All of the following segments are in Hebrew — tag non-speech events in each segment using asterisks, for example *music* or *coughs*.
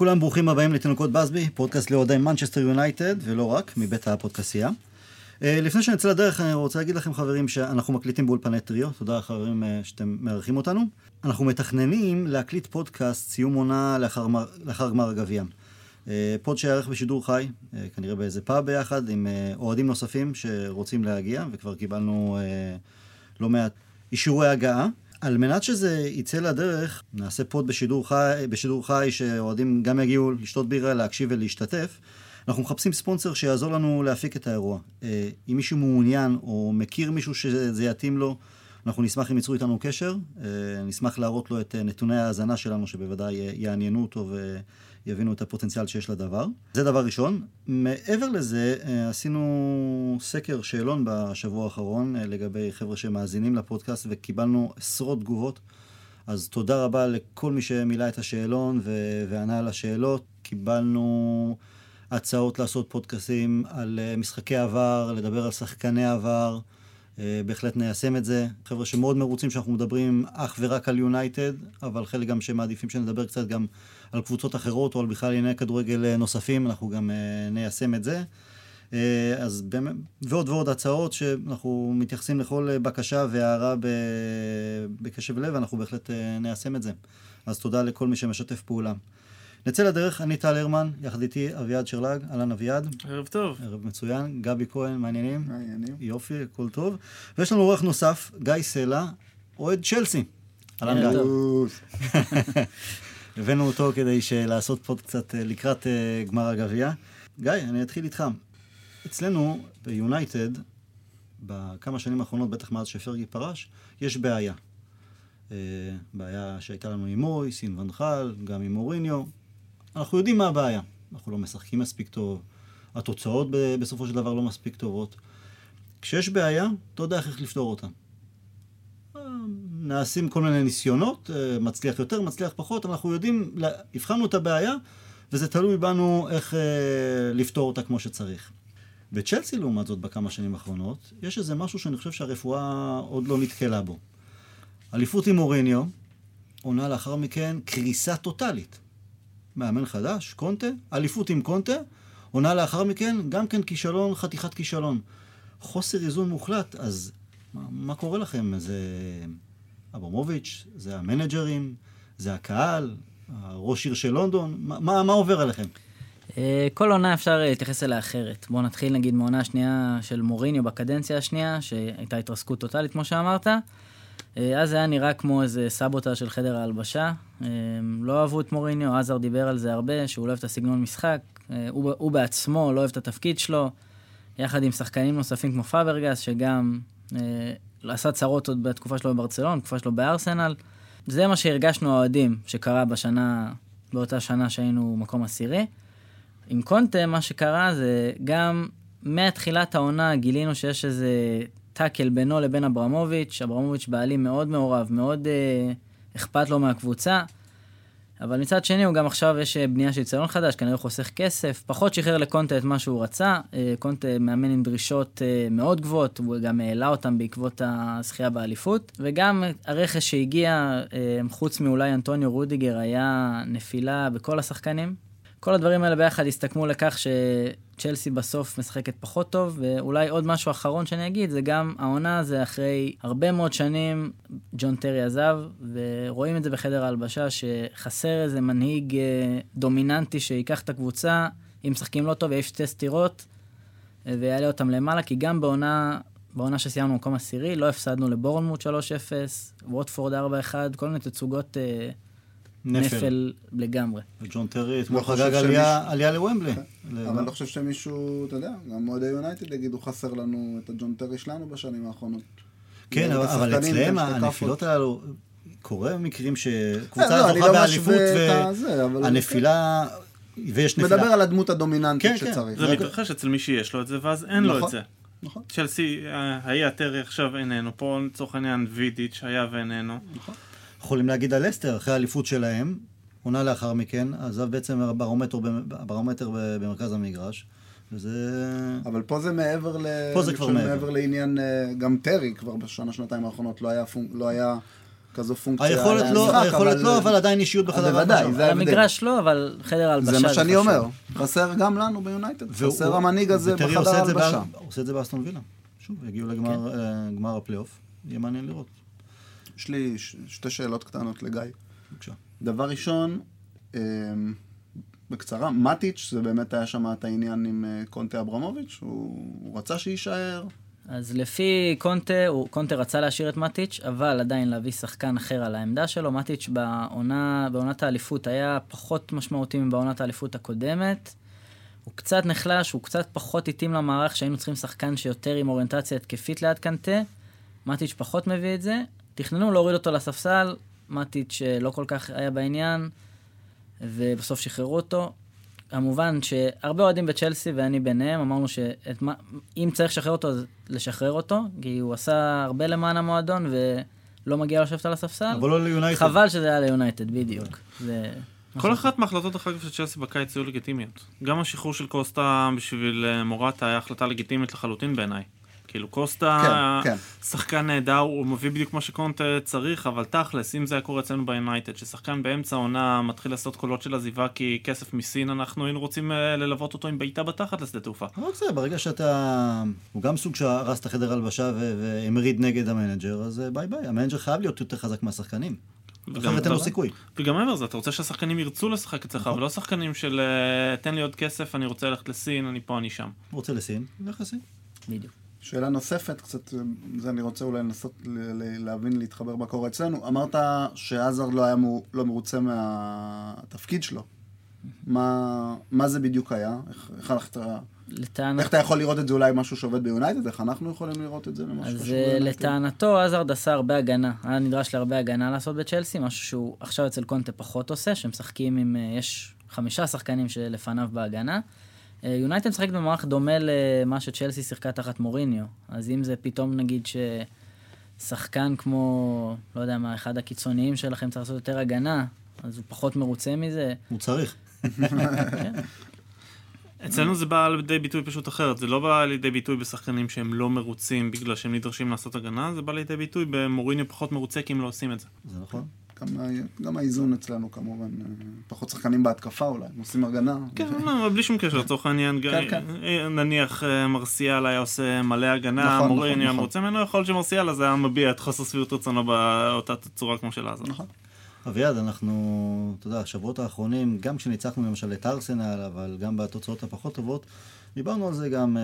לכולם, ברוכים הבאים לתינוקות באזבי, פודקאסט לאוהדי מנצ'סטר יונייטד, ולא רק, מבית הפודקאסייה. אה, לפני שנצא לדרך, אני רוצה להגיד לכם, חברים, שאנחנו מקליטים באולפני טריו, תודה חברים אה, שאתם מארחים אותנו. אנחנו מתכננים להקליט פודקאסט סיום עונה לאחר, לאחר גמר הגביע. אה, pod שיערך בשידור חי, כנראה באיזה פאב ביחד, עם אוהדים נוספים שרוצים להגיע, וכבר קיבלנו לא מעט אישורי הגעה. על מנת שזה יצא לדרך, נעשה פוד בשידור חי, בשידור חי שאוהדים גם יגיעו לשתות בירה, להקשיב ולהשתתף. אנחנו מחפשים ספונסר שיעזור לנו להפיק את האירוע. אה, אם מישהו מעוניין או מכיר מישהו שזה יתאים לו, אנחנו נשמח אם ייצרו איתנו קשר. אה, נשמח להראות לו את אה, נתוני ההאזנה שלנו, שבוודאי יעניינו אותו ויבינו את הפוטנציאל שיש לדבר. זה דבר ראשון. מעבר לזה, עשינו סקר שאלון בשבוע האחרון לגבי חבר'ה שמאזינים לפודקאסט, וקיבלנו עשרות תגובות. אז תודה רבה לכל מי שמילא את השאלון וענה על השאלות. קיבלנו... הצעות לעשות פודקאסים על אה, משחקי עבר, לדבר על שחקני עבר. אה, בהחלט ניישם את זה. חבר'ה שמאוד מרוצים שאנחנו מדברים אך ורק על יונייטד, אבל חלק גם שמעדיפים שנדבר קצת גם על קבוצות אחרות או על בכלל ענייני כדורגל אה, נוספים, אנחנו גם ניישם את זה. אז באמת, ועוד ועוד הצעות שאנחנו מתייחסים לכל בקשה והערה בקשב לב, אנחנו בהחלט ניישם את זה. אז תודה לכל מי שמשתף פעולה. נצא לדרך, אני טל הרמן, יחד איתי אביעד שרלג, אהלן אביעד. ערב טוב. ערב מצוין, גבי כהן, מעניינים? מעניינים. יופי, הכל טוב. ויש לנו אורח נוסף, גיא סלע, אוהד צ'לסי. אהלן גיא. *laughs* הבאנו אותו כדי לעשות פה קצת אה, לקראת uh, גמר הגביע. גיא, אני אתחיל איתך. אצלנו ביונייטד, בכמה שנים האחרונות, בטח מאז שפרגי פרש, יש בעיה. Uh, בעיה שהייתה לנו עם מויס, עם ונחל, גם עם מוריניו. אנחנו יודעים מה הבעיה. אנחנו לא משחקים מספיק טוב, התוצאות בסופו של דבר לא מספיק טובות. כשיש בעיה, אתה יודע איך לפתור אותה. נעשים כל מיני ניסיונות, אה, מצליח יותר, מצליח פחות, אנחנו יודעים, הבחנו את הבעיה, וזה תלוי בנו איך אה, לפתור אותה כמו שצריך. בצ'לסי, לעומת זאת, בכמה שנים האחרונות, יש איזה משהו שאני חושב שהרפואה עוד לא נתקלה בו. אליפות עם אוריניו, עונה לאחר מכן קריסה טוטאלית. מאמן חדש, קונטה, אליפות עם קונטה, עונה לאחר מכן, גם כן כישלון, חתיכת כישלון. חוסר איזון מוחלט, אז מה, מה קורה לכם? זה אברמוביץ', זה המנג'רים, זה הקהל, הראש עיר של לונדון, מה, מה, מה עובר עליכם? אה, כל עונה אפשר להתייחס אליה אחרת. בואו נתחיל נגיד מעונה שנייה של מוריניו בקדנציה השנייה, שהייתה התרסקות טוטאלית כמו שאמרת. אה, אז זה היה נראה כמו איזה סבוטה של חדר ההלבשה. אה, לא אהבו את מוריניו, עזר דיבר על זה הרבה, שהוא לא אוהב את הסגנון משחק. אה, הוא, הוא בעצמו לא אוהב את התפקיד שלו, יחד עם שחקנים נוספים כמו פאברגס, שגם אה, עשה צרות עוד בתקופה שלו בברצלון, בתקופה שלו בארסנל. זה מה שהרגשנו האוהדים שקרה בשנה, באותה שנה שהיינו מקום עשירי. עם קונטה, מה שקרה זה גם מתחילת העונה גילינו שיש איזה טאקל בינו לבין אברמוביץ', אברמוביץ' בעלים מאוד מעורב, מאוד אה, אכפת לו מהקבוצה, אבל מצד שני הוא גם עכשיו יש אה, בנייה של יציון חדש, כנראה חוסך כסף, פחות שחרר לקונטה את מה שהוא רצה, אה, קונטה מאמן עם דרישות אה, מאוד גבוהות, הוא גם העלה אותם בעקבות הזכייה באליפות, וגם הרכש שהגיע, חוץ מאולי אנטוניו רודיגר, היה נפילה בכל השחקנים. כל הדברים האלה ביחד הסתכמו לכך שצ'לסי בסוף משחקת פחות טוב, ואולי עוד משהו אחרון שאני אגיד, זה גם העונה זה אחרי הרבה מאוד שנים, ג'ון טרי עזב, ורואים את זה בחדר ההלבשה, שחסר איזה מנהיג אה, דומיננטי שיקח את הקבוצה, אם משחקים לא טוב, יש שתי סטירות, ויעלה אותם למעלה, כי גם בעונה... בעונה שסיימנו במקום עשירי, לא הפסדנו לבורנמוט 3-0, ווטפורד 4-1, כל מיני תצוגות אה, נפל. נפל לגמרי. וג'ון טרי אתמול לא חגג עלייה לוומבלי. אבל אני לא חושב שמישהו, אתה יודע, גם אוהדי יונייטד יגידו חסר לנו את הג'ון טרי שלנו בשנים האחרונות. כן, אבל אצלם הנפילות הללו, קורה מקרים שקבוצה אה, לא, זוכה לא באליפות, והנפילה... ויש נפילה. מדבר על הדמות הדומיננטית כן, כן. שצריך. זה מתרחש אצל מי שיש לו את זה, ואז אין לו את נכון, זה. נכון. צ'לסי אה, היה טרי עכשיו איננו, פה לצורך העניין וידיץ' היה ואיננו. נכון. יכולים להגיד על לסטר, אחרי האליפות שלהם, עונה לאחר מכן, עזב בעצם הברומטר, הברומטר במרכז המגרש. וזה... אבל פה זה מעבר ל... פה זה כבר מעבר. מעבר לעניין, אה, גם טרי כבר בשנה, שנתיים האחרונות לא היה, לא היה כזו פונקציה. היכולת לא, היכולת לא, אבל עדיין אישיות בחדר בוודאי, זה ההבדל. המגרש לא, אבל חדר הלבשה זה מה שאני אומר. חסר גם לנו ביונייטד, חסר המנהיג הזה בחדר הלבשה. הוא עושה את זה באסטון וילה. שוב, יגיעו לגמר הפלייאוף, יהיה מעניין לראות. יש לי שתי שאלות קטנות לגיא. בבקשה. דבר ראשון, אמ, בקצרה, מטיץ', זה באמת היה שם את העניין עם אה, קונטה אברמוביץ', הוא, הוא רצה שיישאר. אז לפי קונטה, הוא, קונטה רצה להשאיר את מטיץ', אבל עדיין להביא שחקן אחר על העמדה שלו. מטיץ' בעונה, בעונת האליפות היה פחות משמעותי מבעונת האליפות הקודמת. הוא קצת נחלש, הוא קצת פחות התאים למערך שהיינו צריכים שחקן שיותר עם אוריינטציה התקפית ליד קנטה. מטיץ' פחות מביא את זה. תכננו להוריד אותו לספסל, מטיץ' לא כל כך היה בעניין, ובסוף שחררו אותו. כמובן שהרבה אוהדים בצ'לסי ואני ביניהם, אמרנו שאם צריך לשחרר אותו, אז לשחרר אותו, כי הוא עשה הרבה למען המועדון ולא מגיע לשבת על הספסל. אבל לא ליונייטד. חבל שזה היה ליונייטד, בדיוק. זה... כל אחת מההחלטות אחר כך של צ'לסי בקיץ היו לגיטימיות. גם השחרור של קוסטה בשביל אה, מורטה היה החלטה לגיטימית לחלוטין בעיניי. כאילו קוסטה, כן, כן. שחקן נהדר, הוא מביא בדיוק מה שקונט צריך, אבל תכלס, אם זה היה קורה אצלנו ביונייטד, ששחקן באמצע העונה מתחיל לעשות קולות של עזיבה כי כסף מסין, אנחנו היינו רוצים אה, ללוות אותו עם בעיטה בתחת לשדה תעופה. רק זה, ברגע שאתה... הוא גם סוג שהרס את החדר הלבשה והמריד נגד המנג'ר, אז אה, ביי ביי, המנג'ר חייב להיות יותר חזק מהשחקנים. אחרת אין לו סיכוי. וגם מעבר לזה, אתה רוצה שהשחקנים ירצו לשחק אצלך, נכון. ולא שחקנים של אה, תן לי עוד כסף, אני רוצה ללכת לסין, אני פה, אני שם. רוצה לסין, לך לסין. בדיוק. שאלה נוספת, קצת, זה אני רוצה אולי לנסות להבין, להתחבר מה קורה אצלנו. אמרת שעזר לא היה מ... לא מרוצה מהתפקיד שלו. מה, מה זה בדיוק היה? איך, איך, אתה, לטענ... איך אתה יכול לראות את זה אולי משהו שעובד ביונייטד? איך אנחנו יכולים לראות את זה ביונייטד? אז לטענתו עזרד עשה הרבה הגנה. היה נדרש להרבה הגנה לעשות בצ'לסי, משהו שהוא עכשיו אצל קונטה פחות עושה, שמשחקים עם... אה, יש חמישה שחקנים שלפניו בהגנה. אה, יונייטד משחקת במערך דומה למה שצ'לסי שיחקה תחת מוריניו. אז אם זה פתאום נגיד ששחקן כמו, לא יודע מה, אחד הקיצוניים שלכם צריך לעשות יותר הגנה, אז הוא פחות מרוצה מזה. הוא צריך. כן. אצלנו זה בא לידי ביטוי פשוט אחרת, זה לא בא לידי ביטוי בשחקנים שהם לא מרוצים בגלל שהם נדרשים לעשות הגנה, זה בא לידי ביטוי במוריניו פחות מרוצה כי הם לא עושים את זה. זה נכון. גם, גם האיזון אצלנו כמובן, אה, פחות שחקנים בהתקפה אולי, עושים הגנה. כן, לא, בלי שום קשר, לצורך העניין, כן, כן. אה, נניח אה, מרסיאל היה עושה מלא הגנה, נכון, מוריניו נכון, נכון. מרוצה ממנו, יכול להיות שמרסיאל אז היה מביע את חוסר שביעות רצונו באותה צורה כמו של עזה. נכון. אביעד, אנחנו, אתה יודע, השבועות האחרונים, גם כשניצחנו למשל את ארסנל, אבל גם בתוצאות הפחות טובות, דיברנו על זה גם,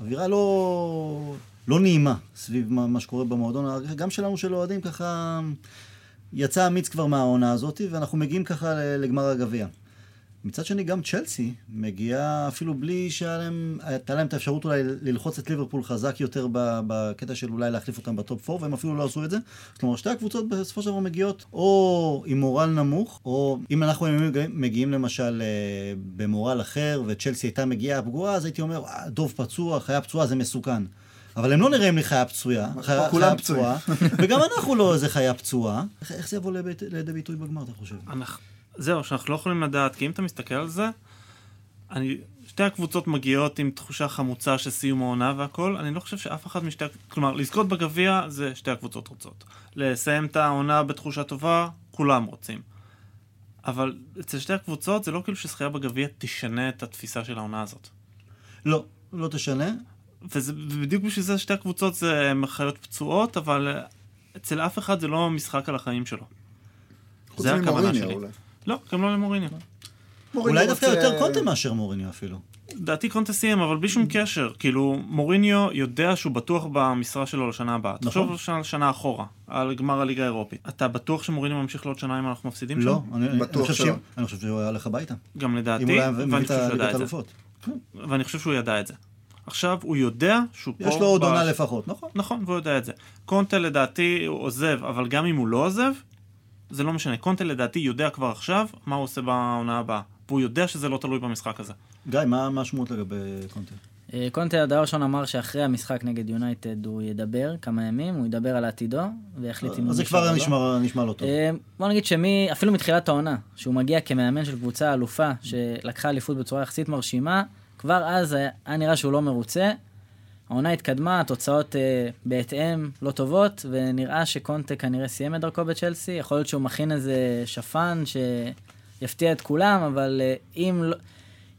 אווירה לא, לא נעימה סביב מה, מה שקורה במועדון, גם שלנו של אוהדים ככה... יצא אמיץ כבר מהעונה הזאת, ואנחנו מגיעים ככה לגמר הגביע. מצד שני, גם צ'לסי מגיעה אפילו בלי שהייתה להם את האפשרות אולי ללחוץ את ליברפול חזק יותר בקטע של אולי להחליף אותם בטופ 4, והם אפילו לא עשו את זה. כלומר, שתי הקבוצות בסופו של דבר מגיעות או עם מורל נמוך, או אם אנחנו מגיעים למשל אה, במורל אחר, וצ'לסי הייתה מגיעה פגועה, אז הייתי אומר, דוב פצוע, חיה פצועה, זה מסוכן. אבל הם לא נראים לי חיה פצועה, חיה, חיה פצועה, וגם אנחנו לא איזה חיה פצועה. איך זה יבוא לידי ביטוי בגמר, אתה חושב? זהו, שאנחנו לא יכולים לדעת, כי אם אתה מסתכל על זה, אני, שתי הקבוצות מגיעות עם תחושה חמוצה של סיום העונה והכל, אני לא חושב שאף אחד משתי, כלומר, לזכות בגביע זה שתי הקבוצות רוצות. לסיים את העונה בתחושה טובה, כולם רוצים. אבל אצל שתי הקבוצות זה לא כאילו שזכייה בגביע תשנה את התפיסה של העונה הזאת. לא, לא תשנה. וזה, ובדיוק בשביל זה שתי הקבוצות זה חיות פצועות, אבל אצל אף אחד זה לא משחק על החיים שלו. זה הכוונה שלי. אולי. לא, גם לא למוריניו. אולי דווקא יותר קונטה מאשר מוריניו אפילו. דעתי קונטה סיים, אבל בלי שום קשר. כאילו, מוריניו יודע שהוא בטוח במשרה שלו לשנה הבאה. נכון. תחשוב שנה, שנה אחורה, על גמר הליגה האירופית. אתה בטוח שמוריניו ממשיך לעוד שנה אם אנחנו מפסידים לא, שם? לא, אני, בטוח שלא. אני חושב שהוא היה הולך הביתה. גם לדעתי, ואני חושב שהוא ידע את זה. ואני חושב שהוא ידע את זה. עכשיו הוא יודע שהוא יש פה... יש לו עוד עונה לפחות, נכון. נכון, והוא יודע את זה. קונטה לדעתי הוא עוזב, אבל גם אם הוא לא עוזב, זה לא משנה. קונטה לדעתי יודע כבר עכשיו מה הוא עושה בעונה הבאה. והוא יודע שזה לא תלוי במשחק הזה. גיא, מה השמועות לגבי קונטה? אה, קונטה הדבר ראשון אמר שאחרי המשחק נגד יונייטד הוא ידבר כמה ימים, הוא ידבר על עתידו ויחליט אם הוא... אז זה כבר נשמע, נשמע לא טוב. אה, בוא נגיד שמי, אפילו מתחילת העונה, שהוא מגיע כמאמן של קבוצה אלופה שלקחה אליפות בצורה יחסית מרשימה, כבר אז היה נראה שהוא לא מרוצה. העונה התקדמה, התוצאות אה, בהתאם לא טובות, ונראה שקונטה כנראה סיים את דרכו בצ'לסי. יכול להיות שהוא מכין איזה שפן שיפתיע את כולם, אבל אה, אם, לא,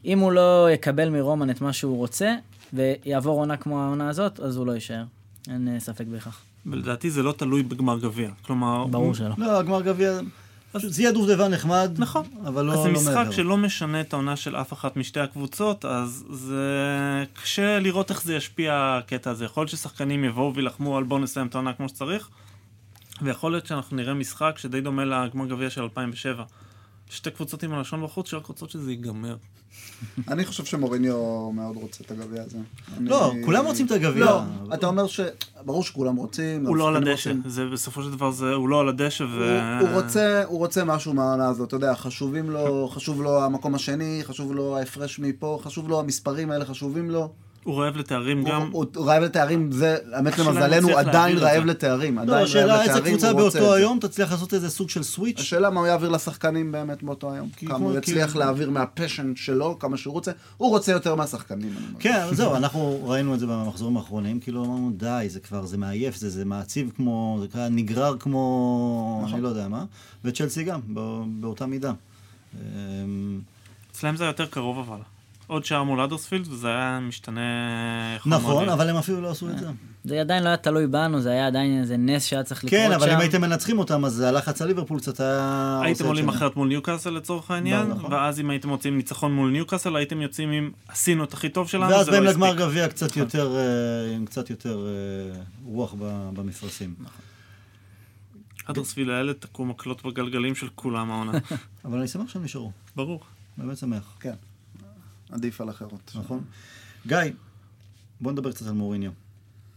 אם הוא לא יקבל מרומן את מה שהוא רוצה, ויעבור עונה כמו העונה הזאת, אז הוא לא יישאר. אין אה, ספק בכך. ולדעתי זה לא תלוי בגמר גביע. כלומר... ברור הוא... שלא. לא, גמר גביע... זה יהיה דובדבן נחמד, נכון. אבל לא, אז זה לא משחק מעבר. שלא משנה את העונה של אף אחת משתי הקבוצות, אז זה קשה לראות איך זה ישפיע הקטע הזה. יכול להיות ששחקנים יבואו וילחמו על בואו נסיים את העונה כמו שצריך, ויכול להיות שאנחנו נראה משחק שדי דומה לגמר גביע של 2007. שתי קבוצות עם הלשון בחוץ שרק רוצות שזה ייגמר. אני חושב שמוריניו מאוד רוצה את הגביע הזה. לא, כולם רוצים את הגביע. לא, אתה אומר ש... ברור שכולם רוצים. הוא לא על הדשא. זה בסופו של דבר זה, הוא לא על הדשא ו... הוא, הוא, רוצה, הוא רוצה משהו מהעונה הזאת, אתה יודע, חשובים לו, חשוב לו המקום השני, חשוב לו ההפרש מפה, חשוב לו המספרים האלה, חשובים לו. הוא רעב לתארים גם. הוא, הוא רעב לתארים, זה, האמת למזלנו, הוא עדיין רעב. לתארים. לא, השאלה איזה קבוצה באותו. היום תצליח לעשות איזה סוג של סוויץ'. השאלה מה הוא יעביר לשחקנים באמת באותו היום. כמה כמו- הוא יצליח כי- להעביר מהפשן שלו, כמה שהוא רוצה. הוא רוצה יותר מהשחקנים. כן, אבל זהו, אנחנו ראינו את זה במחזורים האחרונים, כאילו אמרנו, די, זה כבר, זה מעייף, זה, זה מעציב כמו, זה כבר נגרר כמו, נכון. אני לא יודע מה, וצ'לסי גם, בא- באותה מידה. אמ, אצלם זה יותר קרוב אבל. עוד שעה מול אדרספילד וזה היה משתנה... נכון. אבל הם אפילו לא עשו את זה. זה עדיין לא היה תלוי בנו, זה היה עדיין איזה נס שהיה צריך לקרות שם. כן, אבל אם הייתם מנצחים אותם, אז הלחץ על ליברפול קצת היה... הייתם עולים. אחרת מול ניוקאסל לצורך העניין, ברור, נכון. ואז אם הייתם מוצאים ניצחון מול ניוקאסל, הייתם יוצאים עם עשינו את הכי טוב שלנו, ואז זה באים לא לגמר. גביע קצת יותר, אה, עם קצת יותר אה, רוח במפרשים. אדרספילד האלה תקעו מקלות בגלגלים של כולם העונה. *laughs* אבל אני שמח שהם נשארו, ברור. באמת שמח, כן. עדיף על אחרות. נכון? גיא, בוא נדבר קצת על מוריניו.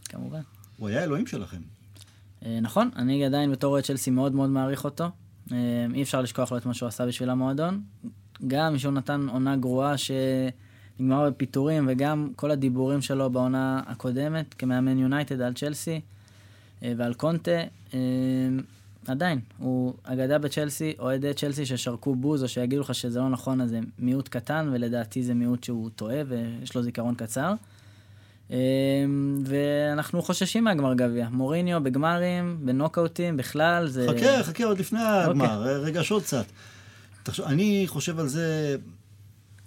כמובן. הוא היה אלוהים שלכם. אה, נכון, אני עדיין בתור אוהד צ'לסי מאוד מאוד מעריך אותו. אה, אי אפשר לשכוח לו את מה שהוא עשה בשביל המועדון. גם שהוא נתן עונה גרועה שנגמרה בפיטורים, וגם כל הדיבורים שלו בעונה הקודמת כמאמן יונייטד על צ'לסי אה, ועל קונטה. אה, עדיין, הוא אגדה בצ'לסי, אוהדי צ'לסי ששרקו בוז או שיגידו לך שזה לא נכון, אז זה מיעוט קטן, ולדעתי זה מיעוט שהוא טועה ויש לו זיכרון קצר. אמ, ואנחנו חוששים מהגמר גביע. מוריניו בגמרים, בנוקאוטים, בכלל, זה... חכה, חכה עוד לפני הגמר, אוקיי. רגע שעוד קצת. תחשוב, אני חושב על זה,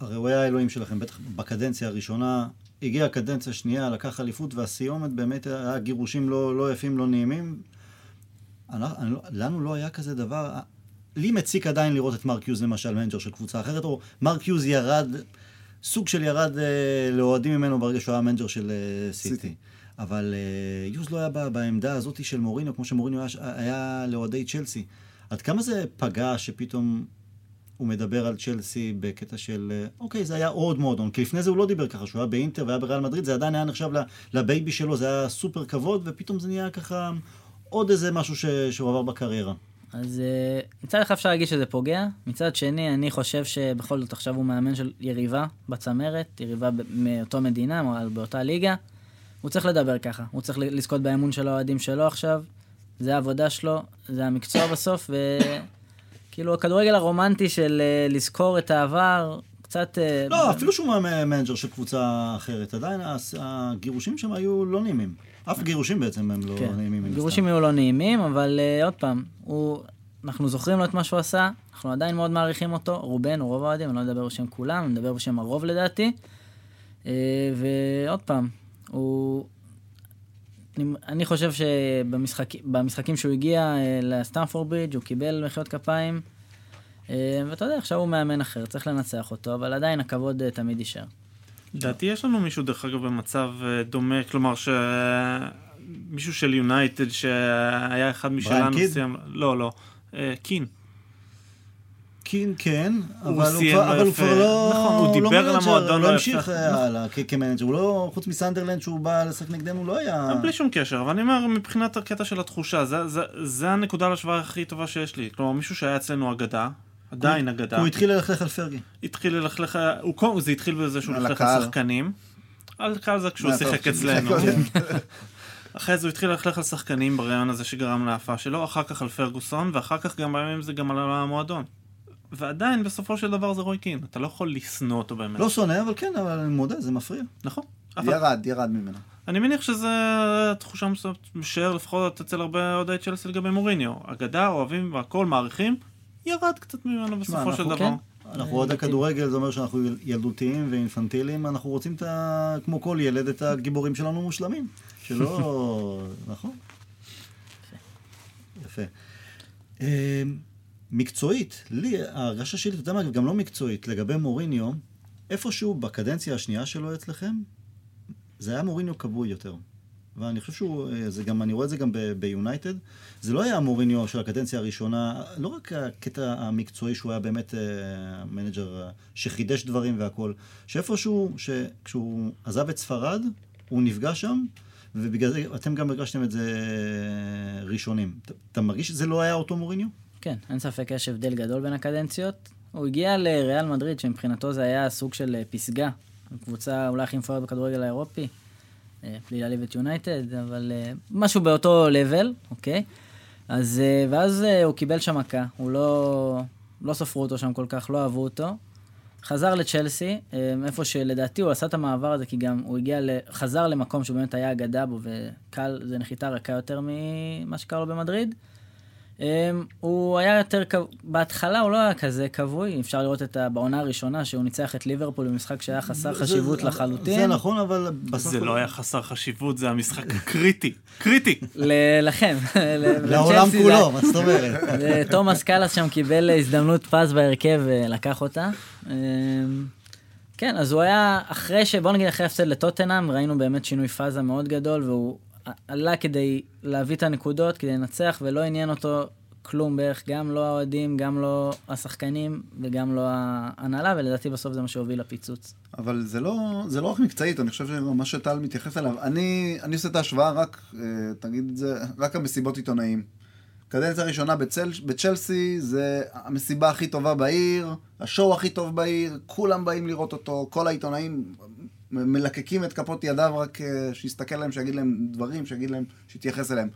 הרי הוא היה האלוהים שלכם, בטח בקדנציה הראשונה, הגיעה הקדנציה השנייה, לקח אליפות, והסיומת באמת היה גירושים לא, לא יפים, לא נעימים. אני, אני, לא- לנו לא היה כזה דבר. לי מציק עדיין לראות את מרק יוז למשל, מנג'ר של קבוצה אחרת, או מרק יוז ירד, סוג של ירד אה, לאוהדים ממנו ברגע שהוא היה מנג'ר של אה, סיטי. סיטי. אבל אה, יוז לא היה ב- בעמדה הזאת של מוריניו, כמו שמוריניו היה, היה לאוהדי צ'לסי. עד כמה זה פגע שפתאום הוא מדבר על צ'לסי בקטע של, אה, אוקיי, זה היה עוד מועדון, כי לפני זה הוא לא דיבר ככה, שהוא היה באינטר והיה בריאל מדריד, זה עדיין היה נחשב לבייבי שלו, זה היה סופר כבוד, ופתאום זה נהיה ככה עוד איזה משהו ש... שהוא עבר בקריירה. אז אה, מצד אחד אפשר להגיד שזה פוגע, מצד שני אני חושב שבכל זאת עכשיו הוא מאמן של יריבה בצמרת, יריבה מאותו מדינה, או באותה ליגה. הוא צריך לדבר ככה, הוא צריך לזכות באמון של האוהדים שלו עכשיו, זה העבודה שלו, זה המקצוע *coughs* בסוף, וכאילו הכדורגל הרומנטי של אה, לזכור את העבר, קצת... אה, לא, אפילו שהוא מנג'ר של קבוצה אחרת, עדיין הגירושים שם היו לא נעימים. אף גירושים בעצם הם לא כן. נעימים. גירושים. היו לא נעימים, אבל אה, עוד פעם, הוא, אנחנו זוכרים לו את מה שהוא עשה, אנחנו עדיין מאוד מעריכים אותו, רובנו, רוב האוהדים, אני לא מדבר בשם כולם, אני מדבר בשם הרוב לדעתי. Uh, ועוד פעם, הוא... אני, אני חושב שבמשחקים שהוא הגיע uh, לסטמפורד ברידג' הוא קיבל מחיאות כפיים. Uh, ואתה יודע, עכשיו הוא מאמן אחר, צריך לנצח אותו, אבל עדיין הכבוד תמיד יישאר. לדעתי יש לנו מישהו דרך אגב במצב אה, דומה, כלומר ש... מישהו של יונייטד שהיה אחד משלנו? סיים... לא, לא, אה, קין. קין. כן, הוא אבל הוא כבר- לא אבל הוא. כבר לא... נכון, הוא לא דיבר על מנג'ר, המועדון לא לא המשיך. אה, הלאה כמנג'ר, הוא לא... חוץ מסנדרלנד שהוא בא לשחק נגדנו, לא היה... בלי שום קשר, אבל אני אומר מבחינת הקטע של התחושה, זה, זה, זה הנקודה להשוואה הכי טובה שיש לי. כלומר, מישהו שהיה אצלנו אגדה, עדיין אגדה, הוא התחיל ללכלך על פרגי. התחיל ללכלך, הוא זה התחיל בזה שהוא ללכלך על שחקנים. על קהל זה כשהוא שיחק אצלנו. *laughs* אחרי זה הוא התחיל ללכלך על שחקנים ברעיון הזה שגרם להעפה שלו, אחר כך על פרגוסון, ואחר כך גם בימים זה גם על המועדון. ועדיין, בסופו של דבר זה רוי קין, אתה לא יכול לשנוא אותו באמת. לא שונא, אבל כן, אבל אני מודה, זה מפריע. נכון. ירד, ירד ממנו. אני מניח שזה תחושה מסוימת משער לפחות אצל הרבה אוהדי צ'לסי לגבי מוריניו. אגדה, אוהבים והכל, מעריכים, ירד קצת ממנו בסופו של דבר. כן? אנחנו אוהדי כדורגל, זה אומר שאנחנו ילדותיים ואינפנטיליים, אנחנו רוצים את ה... כמו כל ילד, את הגיבורים שלנו מושלמים. שלא... *laughs* נכון. יפה. אמ, מקצועית, לי, ההרגשה שלי, אתה יודע מה, גם לא מקצועית, לגבי מוריניו, איפשהו בקדנציה השנייה שלו אצלכם, זה היה מוריניו כבוי יותר. ואני חושב שהוא, אה, זה גם, אני רואה את זה גם ביונייטד, זה לא היה המוריניו של הקדנציה הראשונה, לא רק הקטע המקצועי שהוא היה באמת המנג'ר אה, שחידש דברים והכול, שאיפשהו, כשהוא עזב את ספרד, הוא נפגע שם, ובגלל זה אתם גם הרגשתם את זה אה, ראשונים. אתה, אתה מרגיש שזה לא היה אותו מוריניו? כן, אין ספק, יש הבדל גדול בין הקדנציות. הוא הגיע לריאל מדריד, שמבחינתו זה היה סוג של פסגה. קבוצה אולי הכי מפוארת בכדורגל האירופי. בלי להעליב את יונייטד, אבל uh, משהו באותו לבל, אוקיי? אז, uh, ואז הוא קיבל שם מכה, הוא לא, לא ספרו אותו שם כל כך, לא אהבו אותו. חזר לצ'לסי, איפה שלדעתי הוא עשה את המעבר הזה, כי גם הוא הגיע. חזר למקום שבאמת היה אגדה בו, וקל, זה נחיתה רכה יותר ממה שקרה לו במדריד. Um, הוא היה יותר, בהתחלה הוא לא היה כזה כבוי, אפשר לראות את בעונה הראשונה שהוא ניצח את ליברפול במשחק שהיה חסר חשיבות לחלוטין. זה נכון, אבל בסוף... זה לא היה חסר חשיבות, זה המשחק קריטי, קריטי. לכם. *laughs* לעולם כולו, מה זאת אומרת? *laughs* תומאס קאלאס שם קיבל הזדמנות פז בהרכב ולקח אותה. אמ, כן, אז הוא היה, אחרי ש... בוא נגיד אחרי הפסד לטוטנאם, ראינו באמת שינוי פאזה מאוד גדול, והוא עלה כדי להביא את הנקודות, כדי לנצח, ולא עניין אותו כלום בערך, גם לא האוהדים, גם לא השחקנים וגם לא ההנהלה, ולדעתי בסוף זה מה שהוביל לפיצוץ. אבל זה לא, זה לא רק מקצועית, אני חושב שמה שטל מתייחס אליו, אני, אני עושה את ההשוואה רק, אה, תגיד את זה, רק המסיבות עיתונאים. קדנציה ראשונה בצל, בצ'לסי זה המסיבה הכי טובה בעיר, השואו הכי טוב בעיר, כולם באים לראות אותו, כל העיתונאים מלקקים את כפות ידיו רק אה, שיסתכל להם, שיגיד להם דברים, שיגיד להם, שיתייחס אליהם.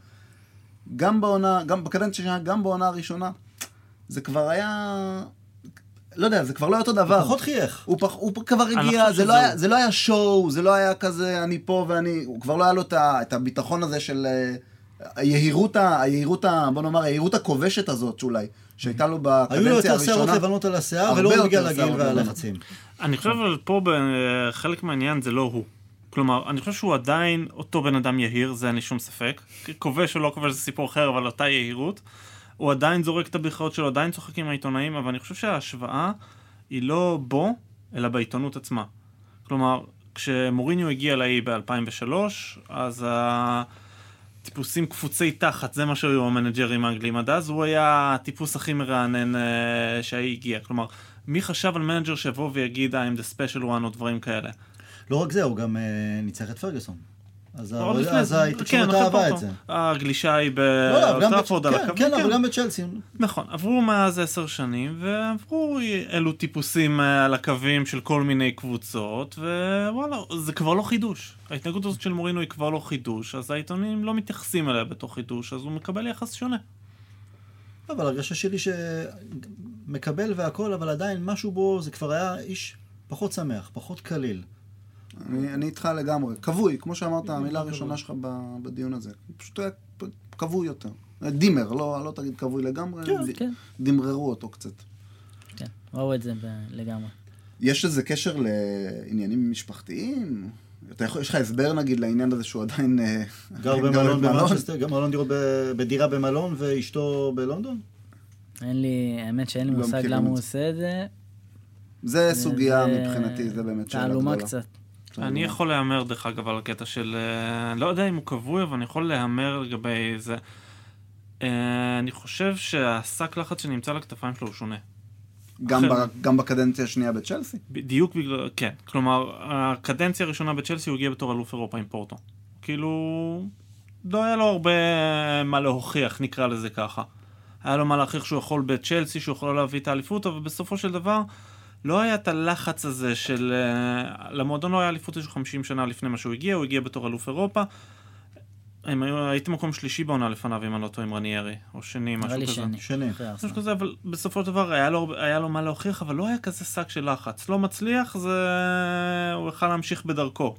גם בעונה, גם בקדנציה שנייה, גם בעונה הראשונה, זה כבר היה... לא יודע, זה כבר לא היה אותו דבר. הוא פחות חייך. הוא, פח, הוא כבר הגיע, זה לא, היה, זה לא היה שואו, זה לא היה כזה אני פה ואני... הוא כבר לא היה לו את הביטחון הזה של... אה, היהירות, היהירות, בוא נאמר, היהירות הכובשת הזאת שאולי, שהייתה לו בקדנציה הראשונה. היו לו יותר שערות לבנות על השיער, ולא בגלל הגיל והלחצים. אני חושב אבל פה חלק מהעניין זה לא הוא. כלומר, אני חושב שהוא עדיין אותו בן אדם יהיר, זה אין לי שום ספק. כובש או לא כובש זה סיפור אחר, אבל אותה יהירות. הוא עדיין זורק את הברכות שלו, עדיין צוחק עם העיתונאים, אבל אני חושב שההשוואה היא לא בו, אלא בעיתונות עצמה. כלומר, כשמוריניו הגיע לאי ב-2003, אז הטיפוסים קפוצי תחת, זה מה שהיו המנג'רים האנגלים עד אז, הוא היה הטיפוס הכי מרענן אה, שהאי הגיע. כלומר, מי חשב על מנג'ר שיבוא ויגיד, I'm the special one או דברים כאלה? לא רק זה, הוא גם אה, ניצח את פרגוסון. אז, אז התקשורת כן, אהבה את זה. הגלישה ההיא באולד טראפורד על הקווים. כן, כן, אבל גם בצ'לסי. נכון, עברו מאז עשר שנים, ועברו אלו טיפוסים אה, על הקווים של כל מיני קבוצות, ווואלה, זה כבר לא חידוש. ההתנהגות הזאת של מורינו היא כבר לא חידוש, אז העיתונים לא מתייחסים אליה בתור חידוש, אז הוא מקבל יחס שונה. אבל הרגשה שלי שמקבל והכל, אבל עדיין משהו בו, זה כבר היה איש פחות שמח, פחות קליל. אני, אני איתך לגמרי. כבוי, כמו שאמרת, המילה הראשונה שלך בדיון הזה. פשוט היה כבוי יותר. דימר, לא, לא תגיד כבוי לגמרי, כן, ד, כן. דמררו אותו קצת. כן, ראו את זה לגמרי. יש איזה קשר לעניינים משפחתיים? אתה יכול, יש לך הסבר נגיד לעניין הזה שהוא עדיין... אה, גר *laughs* במלון במנצ'סטר, גם מלון דירות בדירה במלון ואשתו בלונדון? אין לי, האמת שאין לי לא מושג למה הוא עושה את זה. זה סוגיה מבחינתי, זה באמת שאלה גדולה. תעלומה קצת. אני יכול להמר, דרך אגב, על הקטע של... אה, לא יודע אם הוא כבוי, אבל אני יכול להמר לגבי זה. אה, אני חושב שהשק לחץ שנמצא על הכתפיים שלו הוא שונה. גם, אחר... ב, גם בקדנציה השנייה בצ'לסי? בדיוק בגלל, כן. כלומר, הקדנציה הראשונה בצ'לסי הוא הגיע בתור אלוף אירופה עם פורטו. כאילו, לא היה לו הרבה מה להוכיח, נקרא לזה ככה. היה לו מה להוכיח שהוא יכול בצ'לסי, שהוא יכול להביא את האליפות, אבל בסופו של דבר, לא היה את הלחץ הזה של... Uh, למועדון לא היה אליפות איזשהו 50 שנה לפני מה שהוא הגיע, הוא הגיע בתור אלוף אירופה. הם היו, הייתי מקום שלישי בעונה לפניו, אם אני לא טועה, עם רניירי, או שני, משהו כזה. שני. שני. משהו כזה, אבל בסופו של דבר היה לו, היה לו מה להוכיח, אבל לא היה כזה שק של לחץ. לא מצליח, זה... הוא יכל להמשיך בדרכו.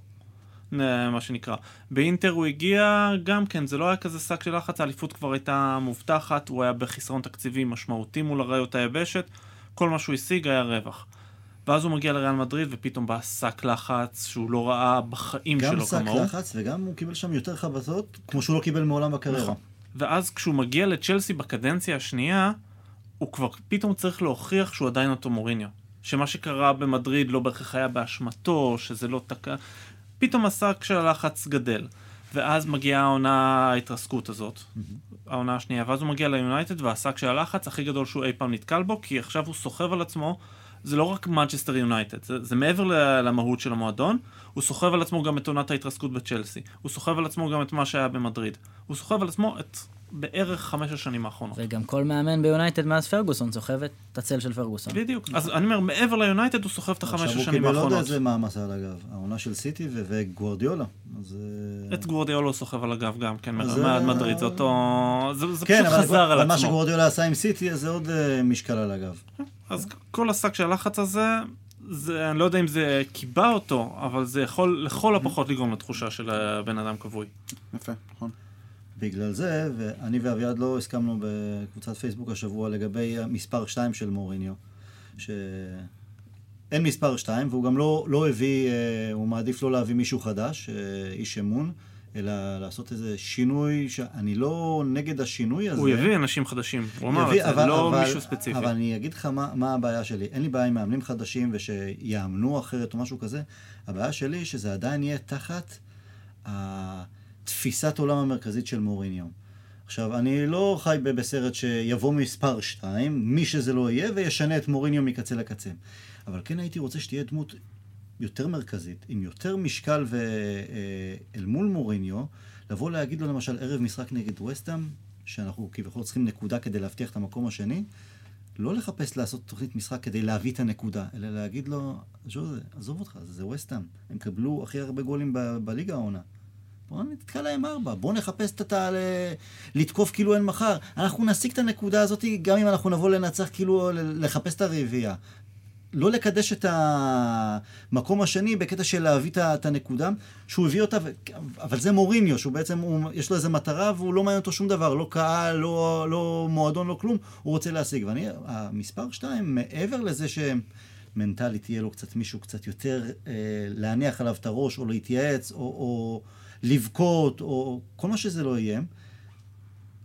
מה שנקרא. באינטר הוא הגיע, גם כן, זה לא היה כזה שק של לחץ, האליפות כבר הייתה מובטחת, הוא היה בחיסרון תקציבי משמעותי מול הראיות היבשת, כל מה שהוא השיג היה רווח. ואז הוא מגיע לריאל מדריד, ופתאום בא שק לחץ שהוא לא ראה בחיים שלו כמוהו. גם שק לחץ, וגם הוא קיבל שם יותר חבטות, כמו שהוא לא קיבל מעולם בקריירה. נכון. ואז כשהוא מגיע לצ'לסי בקדנציה השנייה, הוא כבר פתאום צריך להוכיח שהוא עדיין אותו מוריניו. שמה שקרה במדריד לא בהכרח היה באשמתו, שזה לא תקע... פתאום השק של הלחץ גדל. ואז מגיעה העונה ההתרסקות הזאת, mm-hmm. העונה השנייה, ואז הוא מגיע ליונייטד והשק של הלחץ הכי גדול שהוא אי פעם נתקל בו, כי עכשיו הוא סוחב על עצמו, זה לא רק מנצ'סטר יונייטד, זה, זה מעבר למהות של המועדון, הוא סוחב על עצמו גם את עונת ההתרסקות בצ'לסי, הוא סוחב על עצמו גם את מה שהיה במדריד, הוא סוחב על עצמו את בערך חמש השנים האחרונות. וגם כל מאמן ביונייטד מאז פרגוסון סוחב את הצל של פרגוסון. בדיוק. אז אני אומר, מעבר ליונייטד הוא סוחב את החמש השנים האחרונות. עכשיו הוא קיבל עוד איזה מעמס על הגב, העונה של סיטי וגוורדיולה. אה, את גוורדיולה הוא סוחב על הגב גם, כן, מעד מדריד, זה אותו... זה כן, פשוט חזר על עצמו. מה שגוורדיולה עשה עם סיטי, זה עוד אה, משקל על הגב. אז כל השק של הלחץ הזה, זה, אני לא יודע אם זה קיבע אותו, אבל זה יכול לכל הפחות לגרום לתחושה של בן אדם כבוי. יפה, נכון. בגלל זה, ואני ואביעד לא הסכמנו בקבוצת פייסבוק השבוע לגבי מספר 2 של מוריניו, שאין מספר 2, והוא גם לא, לא הביא, אה, הוא מעדיף לא להביא מישהו חדש, אה, איש אמון. אלא לעשות איזה שינוי, שאני לא נגד השינוי הזה. הוא יביא אנשים חדשים, הוא אמר את זה, לא אבל, מישהו ספציפי. אבל אני אגיד לך מה, מה הבעיה שלי. אין לי בעיה עם מאמנים חדשים ושיאמנו אחרת או משהו כזה. הבעיה שלי שזה עדיין יהיה תחת תפיסת עולם המרכזית של מוריניו. עכשיו, אני לא חי בסרט שיבוא מספר 2, מי שזה לא יהיה, וישנה את מוריניו מקצה לקצה. אבל כן הייתי רוצה שתהיה דמות יותר מרכזית, עם יותר משקל ואל אה, מול מוריניו, לבוא להגיד לו למשל ערב משחק נגד וסטאם, שאנחנו כביכול צריכים נקודה כדי להבטיח את המקום השני, לא לחפש לעשות תוכנית משחק כדי להביא את הנקודה, אלא להגיד לו, עזוב אותך, זה וסטאם, הם קבלו הכי הרבה גולים בליגה העונה. בואו נתקע להם ארבע, בואו נחפש את ה... לתקוף כאילו אין מחר. אנחנו נשיג את הנקודה הזאת גם אם אנחנו נבוא לנצח, כאילו לחפש את הרביעייה. לא לקדש את המקום השני בקטע של להביא את הנקודה, שהוא הביא אותה, אבל זה מוריניו, שהוא בעצם, הוא, יש לו איזה מטרה והוא לא מעניין אותו שום דבר, לא קהל, לא, לא מועדון, לא כלום, הוא רוצה להשיג. ואני, המספר שתיים, מעבר לזה שמנטלית יהיה לו קצת מישהו קצת יותר אה, להניח עליו את הראש, או להתייעץ, או, או לבכות, או כל מה שזה לא יהיה,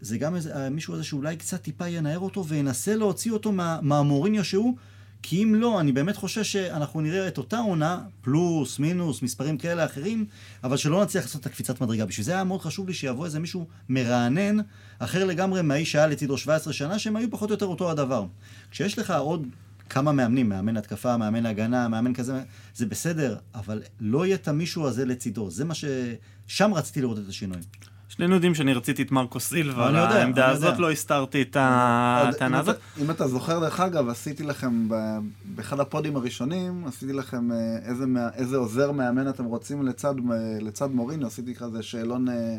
זה גם איזה, מישהו הזה שאולי קצת טיפה ינער אותו וינסה להוציא אותו מה, מהמוריניו שהוא, כי אם לא, אני באמת חושש שאנחנו נראה את אותה עונה, פלוס, מינוס, מספרים כאלה אחרים, אבל שלא נצליח לעשות את הקפיצת מדרגה. בשביל זה היה מאוד חשוב לי שיבוא איזה מישהו מרענן, אחר לגמרי מהאיש שהיה לצידו 17 שנה, שהם היו פחות או יותר אותו הדבר. כשיש לך עוד כמה מאמנים, מאמן התקפה, מאמן הגנה, מאמן כזה, זה בסדר, אבל לא יהיה את המישהו הזה לצידו. זה מה ש... שם רציתי לראות את השינוי. שנינו יודעים שאני רציתי את מרקו סילבה, על העמדה הזאת לא הסתרתי את הטענה הזאת. אם אתה זוכר, דרך אגב, עשיתי לכם, באחד הפודים הראשונים, עשיתי לכם אה, איזה עוזר מאמן אתם רוצים לצד מוריניו, עשיתי כזה שאלון אה,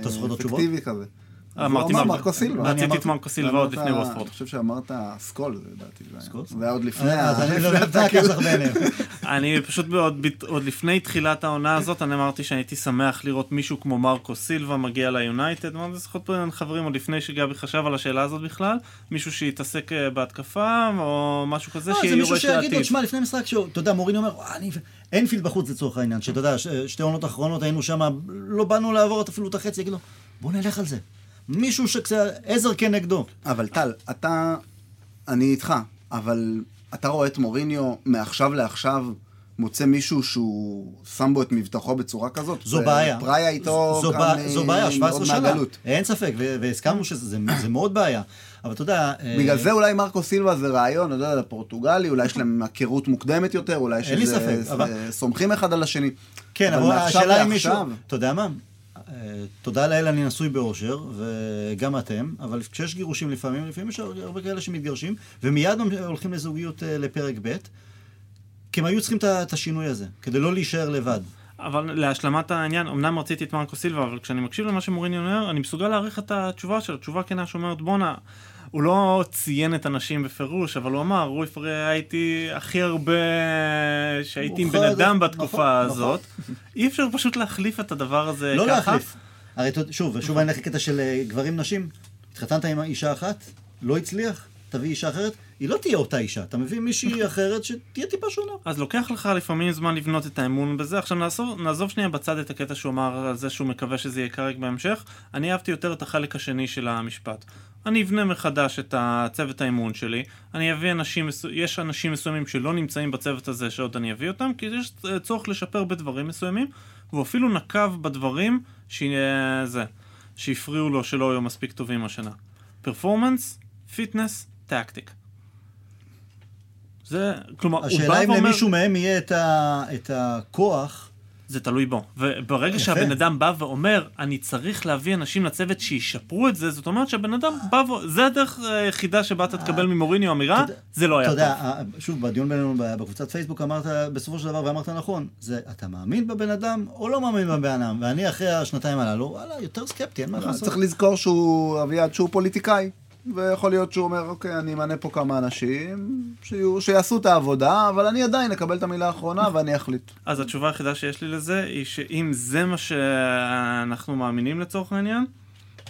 אפקטיבי כזה. אמרתי מרקו סילבה. רציתי את מרקו סילבה עוד לפני ווטפורד. אני חושב שאמרת סקולס, לדעתי. סקולס? זה היה עוד לפני. אז אני לא. *laughs* אני פשוט עוד לפני תחילת העונה הזאת, אני אמרתי שהייתי שמח לראות מישהו כמו מרקו סילבה מגיע ליונייטד. אמרתי, זה פה בין חברים עוד לפני שגבי חשב על השאלה הזאת בכלל. מישהו שיתעסק אה, בהתקפה, או משהו כזה, שיהיה יורש לעתיד. זה מישהו שיגיד לו, תשמע, לפני משחק, אתה יודע, מוריני אומר, אינפילד בחוץ לצורך העניין, שאתה יודע, שתי עונות אחרונות היינו שם, לא באנו לעבור אפילו את החצי, יגיד לו, בוא נלך על זה. מישהו שקצת עזר כנגדו. אבל טל, אתה, אני איתך, אבל אתה רואה את מוריניו מעכשיו לעכשיו מוצא מישהו שהוא שם בו את מבטחו בצורה כזאת? זו בעיה. פראיה איתו זו, כאן זו בעיה, 17 שנה. מהגלות. אין ספק, והסכמנו שזה זה, מאוד בעיה. אבל אתה יודע... אה, בגלל זה אולי מרקו סילבה זה רעיון, אתה יודע, לפורטוגלי, אולי יש להם היכרות מוקדמת יותר, אולי יש איזה... סומכים אחד על השני. כן, אבל השאלה אם מישהו... אתה יודע מה? תודה לאל אני נשוי באושר, וגם אתם, אבל כשיש גירושים לפעמים, לפעמים יש הרבה כאלה שמתגרשים, ומיד הולכים לזוגיות אה, לפרק ב', כי הם היו צריכים את השינוי הזה, כדי לא להישאר לבד. אבל להשלמת העניין, אמנם רציתי את מרקו סילבה, אבל כשאני מקשיב למה שמוריני אומר, אני מסוגל להעריך את התשובה שלו, תשובה כנה שאומרת, בואנה, הוא לא ציין את הנשים בפירוש, אבל הוא אמר, רוי פרי הייתי הכי הרבה שהייתי עם בן אדם בתקופה נכון, הזאת. נכון. אי אפשר פשוט להחליף את הדבר הזה לא ככה. לא להחליף. הרי שוב, שוב אני אלך לקטע של אה, גברים נשים. התחתנת עם אישה אחת, לא הצליח, תביא אישה אחרת, היא לא תהיה אותה אישה, אתה מביא מישהי אחרת שתהיה טיפה שונה. אז לוקח לך לפעמים זמן לבנות את האמון בזה. עכשיו נעזוב, נעזוב שנייה בצד את הקטע שהוא אמר על זה שהוא מקווה שזה יהיה כרגע בהמשך. אני אהבתי יותר את החלק השני של המשפט. אני אבנה מחדש את הצוות האימון שלי, אני אביא אנשים, יש אנשים מסוימים שלא נמצאים בצוות הזה שעוד אני אביא אותם, כי יש צורך לשפר בדברים מסוימים, והוא אפילו נקב בדברים שזה, שהפריעו לו שלא היו מספיק טובים השנה. performance, fitness, tactic. זה, כלומר, הוא בא ואומר... השאלה אם למישהו מהם יהיה את, ה, את הכוח זה תלוי בו. וברגע שהבן אדם בא ואומר, אני צריך להביא אנשים לצוות שישפרו את זה, זאת אומרת שהבן אדם בא ו... זה הדרך היחידה שבה אתה תקבל ממוריניו אמירה, זה לא היה טוב. אתה יודע, שוב, בדיון בינינו בקבוצת פייסבוק אמרת בסופו של דבר, ואמרת נכון, זה אתה מאמין בבן אדם או לא מאמין בבן אדם? ואני אחרי השנתיים הללו, וואלה, יותר סקפטי, אין מה לעשות. צריך לזכור שהוא, אביעד, שהוא פוליטיקאי. ויכול להיות שהוא אומר, אוקיי, אני אמנה פה כמה אנשים, שיהיו, שיעשו את העבודה, אבל אני עדיין אקבל את המילה האחרונה ואני אחליט. אז התשובה היחידה שיש לי לזה, היא שאם זה מה שאנחנו מאמינים לצורך העניין,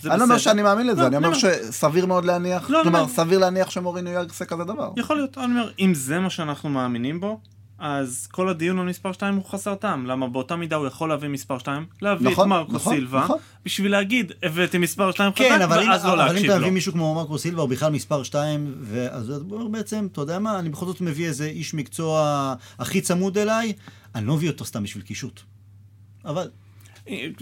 אני לא אומר שאני מאמין לזה, לא, אני אומר לא. שסביר מאוד להניח, לא, כלומר, סביר להניח שמוריניו יעשה כזה דבר. יכול להיות, אני אומר, אם זה מה שאנחנו מאמינים בו, אז כל הדיון על מספר 2 הוא חסר טעם. למה באותה מידה הוא יכול להביא מספר 2, להביא נכון, את מרקו נכון, סילבה, נכון. בשביל להגיד, הבאתי מספר 2 כן, חזק, ואז אם, לא להקשיב לו. אבל אם אתה מביא מישהו כמו מרקו סילבה, או בכלל מספר 2, אז הוא אומר בעצם, אתה יודע מה, אני בכל זאת מביא איזה איש מקצוע הכי צמוד אליי, אני לא מביא אותו סתם בשביל קישוט. אבל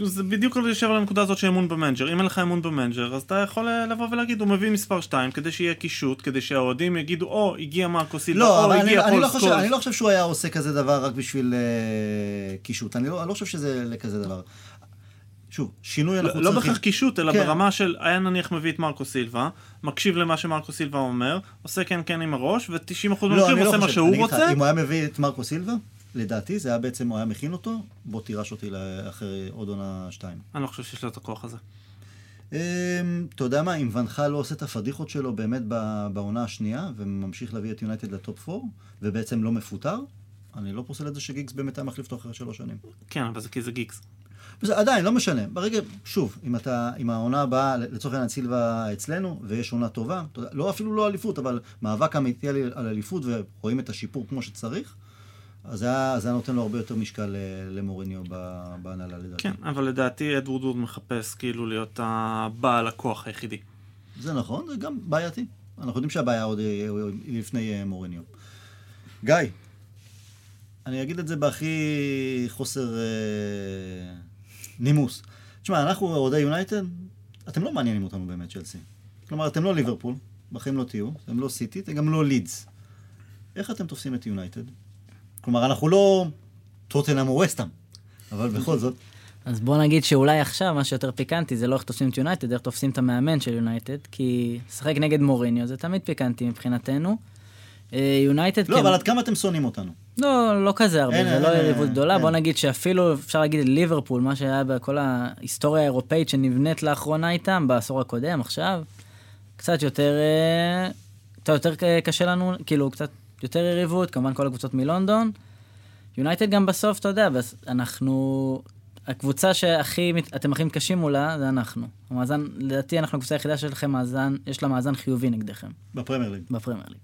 זה בדיוק יושב על הנקודה הזאת של אמון במנג'ר. אם אין לך אמון במנג'ר, אז אתה יכול אה, לבוא ולהגיד, הוא מביא מספר 2 כדי שיהיה קישוט, כדי שהאוהדים יגידו, או, הגיע מרקו סילבה, לא, או, הגיע פול לא סקולס. אני לא חושב שהוא היה עושה כזה דבר רק בשביל אה, קישוט. אני לא, אני לא חושב שזה לכזה דבר. שוב, שינוי אנחנו לא, צריכים... לא בהכרח קישוט, אלא כן. ברמה של, היה נניח מביא את מרקו סילבה, מקשיב למה שמרקו סילבה אומר, עושה כן כן עם הראש, ו-90% לא, מהמקרים לא עושה מה שהוא רוצה. אם הוא היה מביא את מרקו סילבה, לדעתי זה היה בעצם, הוא היה מכין אותו, בוא תירש אותי אחרי עוד עונה שתיים. אני לא חושב שיש לו את הכוח הזה. אמ, אתה יודע מה, אם ונחל לא עושה את הפדיחות שלו באמת בעונה השנייה, וממשיך להביא את יונייטד לטופ 4, ובעצם לא מפוטר, אני לא פוסל את זה שגיגס באמת היה מחליף אותו אחרי שלוש שנים. כן, אבל זה כי זה גיגס. וזה עדיין, לא משנה. ברגע, שוב, אם אתה, אם העונה הבאה, לצורך העניין סילבה אצלנו, ויש עונה טובה, לא אפילו לא אליפות, אבל מאבק אמיתי על אליפות, ורואים את השיפור כמו שצריך, אז זה היה נותן לו הרבה יותר משקל אה, למוריניו בהנהלה לדעתי. כן, אבל לדעתי אדוורד ווד מחפש כאילו להיות הבעל הכוח היחידי. זה נכון, זה גם בעייתי. אנחנו יודעים שהבעיה עוד אה, לפני אה, מוריניו. גיא, אני אגיד את זה בהכי חוסר אה, נימוס. תשמע, אנחנו אוהדי יונייטד, אתם לא מעניינים אותנו באמת, צ'לסי. כלומר, אתם לא ליברפול, בחיים לא תהיו, אתם לא סיטי, אתם גם לא לידס. איך אתם תופסים את יונייטד? כלומר, אנחנו לא טוטנהאם או ווסטהאם, אבל בכל זאת. אז בוא נגיד שאולי עכשיו מה שיותר פיקנטי זה לא איך תופסים את יונייטד, איך תופסים את המאמן של יונייטד, כי לשחק נגד מוריניו זה תמיד פיקנטי מבחינתנו. יונייטד... לא, אבל עד כמה אתם שונאים אותנו? לא, לא כזה הרבה, זה לא יריבות גדולה. בוא נגיד שאפילו אפשר להגיד ליברפול, מה שהיה בכל ההיסטוריה האירופאית שנבנית לאחרונה איתם, בעשור הקודם, עכשיו, קצת יותר, אה, קצת יותר קשה לנו, כאילו, קצת יותר יריבות, כמובן כל הקבוצות מלונדון. יונייטד גם בסוף, אתה יודע, אנחנו... הקבוצה שהכי, אתם הכי מתקשים מולה, זה אנחנו. המאזן, לדעתי אנחנו הקבוצה היחידה שלכם מאזן, יש לה מאזן חיובי נגדכם. בפרמייר ליג. בפרמייר ליג.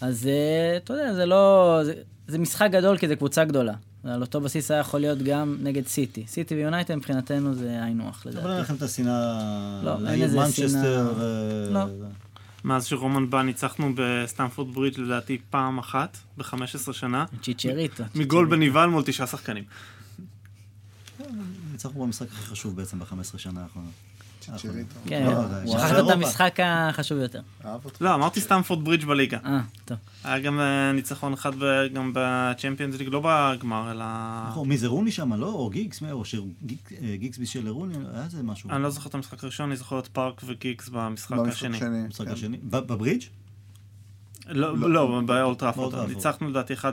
אז אה, אתה יודע, זה לא... זה, זה משחק גדול כי זה קבוצה גדולה. על אותו בסיס היה יכול להיות גם נגד סיטי. סיטי ויונייטד מבחינתנו זה היינו הך, לדעתי. אבל אין לכם את השנאה... לא, אין איזה שנאה... לא. מאז שרומן בא ניצחנו בסטמפורד ברידג' לדעתי פעם אחת ב-15 שנה. צ'יצ'ריטה. מגול בנבדל מול תשעה שחקנים. ניצחנו במשחק הכי חשוב בעצם ב-15 שנה האחרונות. כן, לא, שכחת את המשחק החשוב יותר. לא, אמרתי סטמפורד ברידג' בליגה. אה, טוב. היה גם אה, ניצחון אחד גם בצ'מפיונס ליג, לא בגמר, אלא... נכון, מי זה רוני שם, לא? או גיגס, או גיגס בשביל רוני, היה זה משהו. אני לא זוכר את המשחק הראשון, אני זוכר את פארק וגיגס במשחק השני. במשחק כן. השני. בברידג'? לא, לא, לא באולד טראפורד. ניצחנו לדעתי 1-0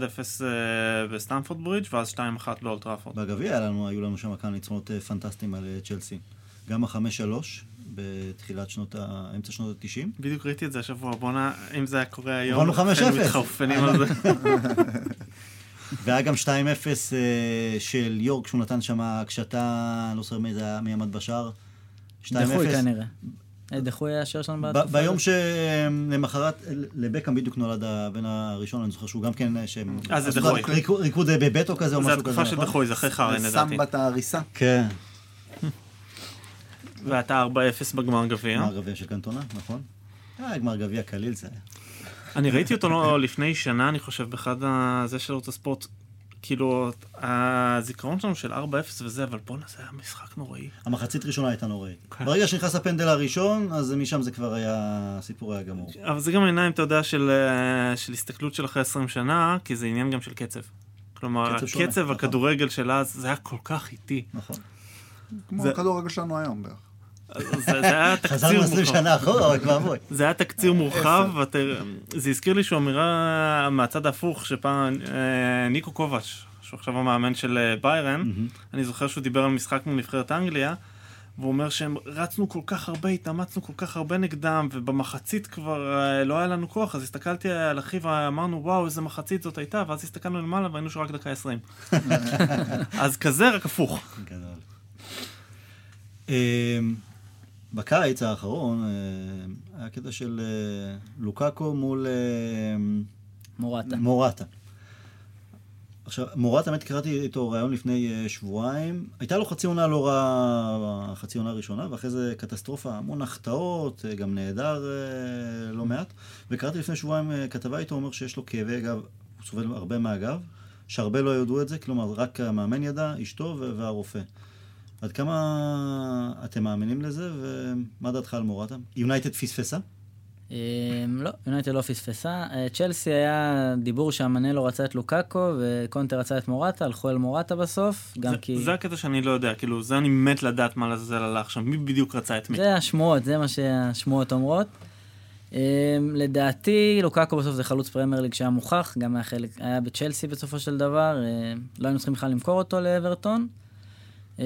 בסטמפורד ברידג' ואז 2-1 באולטראפורד. בגביע היו לנו שם כמה ניצחונות פנטסטיים על צ'לסי. גם ה-5-3 בתחילת שנות ה... אמצע שנות ה-90. בדיוק ראיתי את זה השבוע, בואנה, אם זה היה קורה היום, הובלנו 5-0. מתחרפנים על זה. *laughs* והיה גם 2-0 אה, של יורק, שהוא נתן שם הקשתה, אני לא זוכר מי זה היה, מי עמד בשער. 2-0. דחוי כנראה. אה, דחוי היה השוער שלנו בהתקפה. ביום שלמחרת, לבקאם בדיוק נולד הבן הראשון, אני זוכר שהוא גם כן, שהם... אה, זה דחוי. ריקוד בבטו כזה או משהו כזה, זה התקופה של נכון? דחוי, זה אחרי חרן לדעתי. שם בת ההריסה. כן. ואתה 4-0 בגמר גביע. גמר גביע של קנטונה, נכון. אה, גמר גביע קליל זה היה. אני ראיתי אותו לא לפני שנה, אני חושב, באחד הזה של אוטו ספורט. כאילו, הזיכרון שלנו של 4-0 וזה, אבל בואנה, זה היה משחק נוראי. המחצית ראשונה הייתה נוראית. כן. ברגע שנכנס הפנדל הראשון, אז משם זה כבר היה, הסיפור היה גמור. אבל זה גם עיניים, אתה יודע, של, של הסתכלות של אחרי 20 שנה, כי זה עניין גם של קצב. כלומר, קצב, הקצב, נכון. הכדורגל של אז, זה היה כל כך איטי. נכון. כמו זה... הכדורגל שלנו היום בערך. זה היה תקציר מורחב. חזרנו 20 שנה אחורה, רק ואבוי. זה היה תקציר מורחב, זה הזכיר לי שהוא אמירה מהצד ההפוך, שפעם אה, ניקו קובץ', שהוא עכשיו המאמן של אה, ביירן, אני זוכר שהוא דיבר על משחק מול נבחרת אנגליה, והוא אומר שהם רצנו כל כך הרבה, התאמצנו כל כך הרבה נגדם, ובמחצית כבר אה, לא היה לנו כוח, אז הסתכלתי על אחי ואמרנו, וואו, איזה מחצית זאת הייתה, ואז הסתכלנו למעלה והיינו שרק דקה 20. *laughs* אז כזה, רק הפוך. בקיץ האחרון אה, היה קטע של אה, לוקאקו מול... אה, מורטה. מורטה. עכשיו, מורטה, האמת, קראתי איתו ראיון לפני שבועיים. הייתה לו חצי עונה לא רעה, חצי עונה ראשונה, ואחרי זה קטסטרופה, המון החטאות, גם נהדר לא מעט. וקראתי לפני שבועיים כתבה איתו, אומר שיש לו כאבי גב, הוא סובל הרבה מהגב, שהרבה לא ידעו את זה, כלומר, רק המאמן ידע, אשתו והרופא. עד כמה אתם מאמינים לזה, ומה דעתך על מורטה? יונייטד פספסה? אמ, לא, יונייטד לא פספסה. אה, צ'לסי היה דיבור שהמנלו רצה את לוקאקו וקונטר רצה את מורטה, הלכו אל מורטה בסוף, גם זה, כי... זה הקטע שאני לא יודע, כאילו, זה אני מת לדעת מה לזה הלך שם, מי בדיוק רצה את מי. זה השמועות, זה מה שהשמועות אומרות. אמ, לדעתי, לוקאקו בסוף זה חלוץ פרמייר ליג שהיה מוכח, גם היה, חלק, היה בצ'לסי בסופו של דבר, אה, לא היינו צריכים בכלל למכור אותו לאברטון. אמ,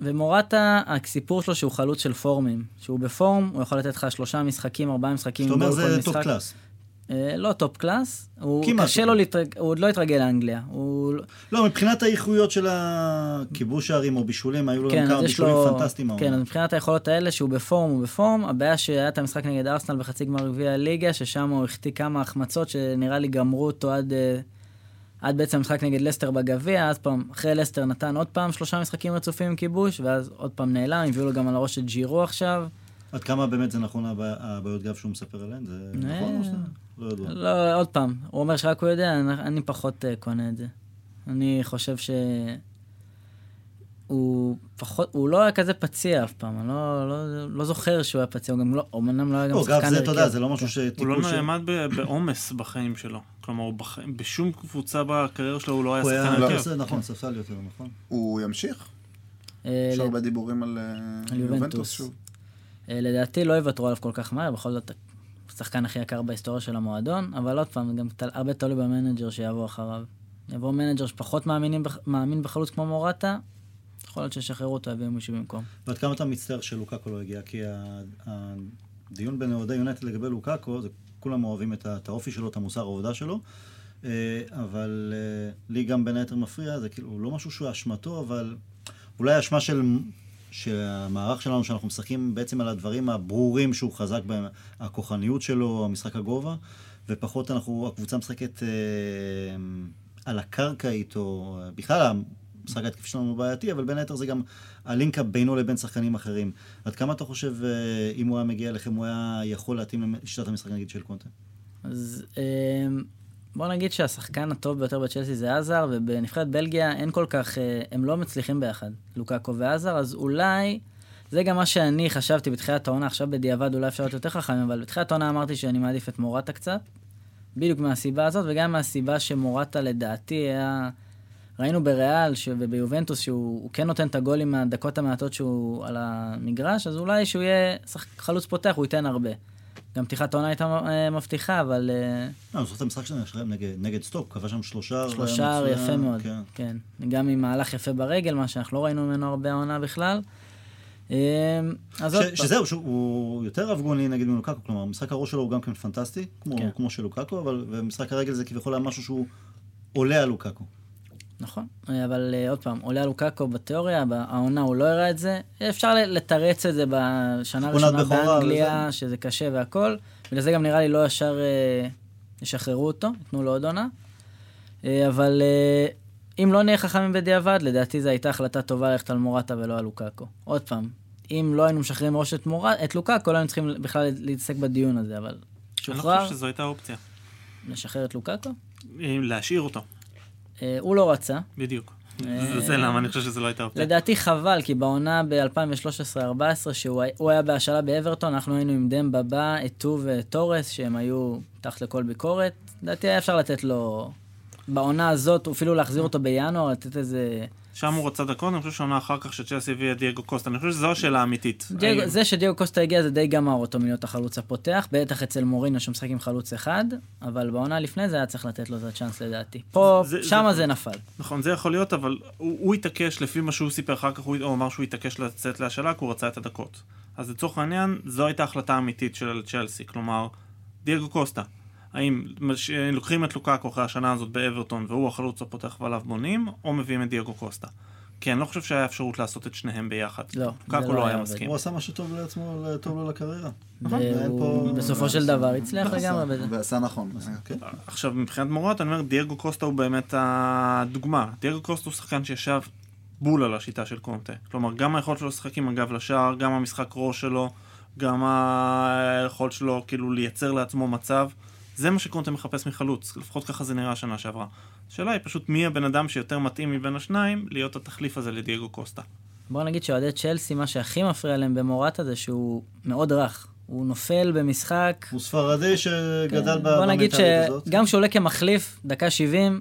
ומורטה, הסיפור שלו שהוא חלוץ של פורמים. שהוא בפורם, הוא יכול לתת לך שלושה משחקים, ארבעה משחקים. זאת אומרת זה טופ קלאס. אה, לא טופ קלאס, הוא קשה לו להתרג... הוא עוד לא התרגל לאנגליה. הוא... לא, מבחינת האיכויות של כיבוש השערים או בישולים, היו לו כן, גם כמה בישולים לו... פנטסטיים. כן, אז מבחינת היכולות האלה שהוא בפורם, הוא בפורם. הבעיה שהיה את המשחק נגד ארסנל בחצי גמר גביע הליגה, ששם הוא החטיא כמה החמצות שנראה לי גמרו אותו עד... Uh, עד בעצם המשחק נגד לסטר בגביע, אז פעם, אחרי לסטר נתן עוד פעם שלושה משחקים רצופים עם כיבוש, ואז עוד פעם נעלם, הביאו לו גם על הראש את ג'ירו עכשיו. עד כמה באמת זה נכון הבעיות גב שהוא מספר עליהן? זה נכון או שאתה לא יודע? לא, עוד פעם, הוא אומר שרק הוא יודע, אני פחות אה, קונה את זה. אני חושב ש... הוא פחות, הוא לא היה כזה פציע אף פעם, אני לא, לא, לא זוכר שהוא היה פציע, הוא גם לא, אמנם לא היה גם לא, שחקן הרכב. אתה יודע, זה לא משהו ש... הוא לא נעמד בעומס בחיים שלו. כלומר, בשום קבוצה בקריירה שלו הוא לא היה שחקן הרכב. נכון, ספסל יותר, נכון. הוא ימשיך? אה, יש הרבה דיבורים על אה, יובנטוס שוב. אה, לדעתי לא יוותרו עליו כל כך מהר, בכל זאת השחקן הכי יקר בהיסטוריה של המועדון, אבל עוד פעם, גם הרבה תלוי במנג'ר שיבוא אחריו. יבוא manager שפחות מאמין בחלוץ כמו מורטה, יכול להיות שישחררו אותו, יביאו מישהו במקום. ועד כמה אתה מצטער שלוקקו לא הגיע? כי הדיון בין אוהדי יונייטד לגבי לוקקו, זה כולם אוהבים את האופי שלו, את המוסר עבודה שלו, אה, אבל אה, לי גם בין היתר מפריע, זה כאילו לא משהו שהוא אשמתו, אבל אולי אשמה של... שהמערך שלנו, שאנחנו משחקים בעצם על הדברים הברורים שהוא חזק בהם, הכוחניות שלו, המשחק הגובה, ופחות אנחנו, הקבוצה משחקת אה, על הקרקע איתו, בכלל המשחק ההתקפי שלנו הוא בעייתי, אבל בין היתר זה גם הלינק בינו לבין שחקנים אחרים. עד כמה אתה חושב, אה, אם הוא היה מגיע אליכם, הוא היה יכול להתאים לשיטת המשחק נגיד של קונטה? אז אמ, בוא נגיד שהשחקן הטוב ביותר בצ'לסי זה עזר, ובנבחרת בלגיה אין כל כך, אה, הם לא מצליחים ביחד, לוקאקו ועזר, אז אולי... זה גם מה שאני חשבתי בתחילת העונה, עכשיו בדיעבד אולי אפשר להיות יותר חכם, אבל בתחילת העונה אמרתי שאני מעדיף את מורטה קצת, בדיוק מהסיבה הזאת, וגם מהסיבה שמורטה לדעתי היה ראינו בריאל וביובנטוס שהוא כן נותן את הגולים מהדקות המעטות שהוא על המגרש, אז אולי שהוא יהיה חלוץ פותח, הוא ייתן הרבה. גם פתיחת העונה הייתה אה, מבטיחה, אבל... אה, לא, אני זוכר את המשחק שלהם נגד סטוק, קבע שם שלושה... שלושה יפה מאוד, כן. כן. גם עם מהלך יפה ברגל, מה שאנחנו לא ראינו ממנו הרבה העונה בכלל. שזהו, שהוא יותר אבגוני נגיד מלוקקו, כלומר, משחק הראש שלו הוא גם כן פנטסטי, כמו, כן. כמו של לוקקו, אבל משחק הרגל זה כביכול היה משהו שהוא עולה על לוקקו. נכון, אבל uh, עוד פעם, עולה לוקאקו בתיאוריה, העונה הוא לא הראה את זה. אפשר לתרץ את זה בשנה הראשונה באנגליה, וזה... שזה קשה והכל. בגלל זה גם נראה לי לא ישר uh, ישחררו אותו, ייתנו לו עוד עונה. Uh, אבל אם לא נהיה חכמים בדיעבד, לדעתי זו הייתה החלטה טובה ללכת על מורטה ולא על לוקאקו. עוד פעם, אם לא היינו משחררים מראש את, מור... את לוקאקו, לא היינו צריכים בכלל להתעסק בדיון הזה, אבל שוחרר... אני לא חושב שזו הייתה אופציה. לשחרר את לוקאקו? להשאיר אותו. אה, הוא לא רצה. בדיוק. אה, זה למה אני חושב שזה לא הייתה אופציה. לדעתי חבל, כי בעונה ב-2013-2014, שהוא היה בהשאלה באברטון, אנחנו היינו עם דמבה בא, אתו וטורס, שהם היו תחת לכל ביקורת. לדעתי היה אפשר לתת לו, בעונה הזאת, אפילו להחזיר אותו בינואר, לתת איזה... שם הוא רצה דקות, אני חושב שעונה אחר כך שצ'לסי הביאה דייגו קוסטה, אני חושב שזו השאלה האמיתית. זה שדייגו קוסטה הגיע זה די גמר אותו מלהיות החלוץ הפותח, בטח אצל מורינו שמשחק עם חלוץ אחד, אבל בעונה לפני זה היה צריך לתת לו את הצ'אנס לדעתי. פה, שמה זה נפל. נכון, זה יכול להיות, אבל הוא התעקש, לפי מה שהוא סיפר אחר כך, הוא אמר שהוא התעקש לצאת להשאלה, כי הוא רצה את הדקות. אז לצורך העניין, זו הייתה החלטה אמיתית של צ'לסי, כלומר, דייגו קוסטה. האם לוקחים את לוקאקו אחרי השנה הזאת באברטון והוא החלוץ הפותח ועליו בונים, או מביאים את דייגו קוסטה. כי אני לא חושב שהיה אפשרות לעשות את שניהם ביחד. לא, לוקאקו לא היה מסכים. הוא עשה משהו טוב לעצמו, טוב לו לקריירה. נכון. בסופו של דבר הצליח לגמרי בזה. ועשה נכון. כן. עכשיו, מבחינת מורות, אני אומר, דייגו קוסטה הוא באמת הדוגמה. דייגו קוסטה הוא שחקן שישב בול על השיטה של קונטה. כלומר, גם היכולת שלו לשחק עם הגב לשער, גם המשחק ראש שלו, גם היכולת שלו כאילו לייצר לעצמו מצב. זה מה שקונטה מחפש מחלוץ, לפחות ככה זה נראה השנה שעברה. השאלה היא פשוט מי הבן אדם שיותר מתאים מבין השניים להיות התחליף הזה לדייגו קוסטה. בוא נגיד שאוהדי צ'לסי, מה שהכי מפריע להם במורטה זה שהוא מאוד רך. הוא נופל במשחק. הוא ספרדי שגדל כן. בוא נגיד שגם כשהוא עולה כמחליף, דקה 70,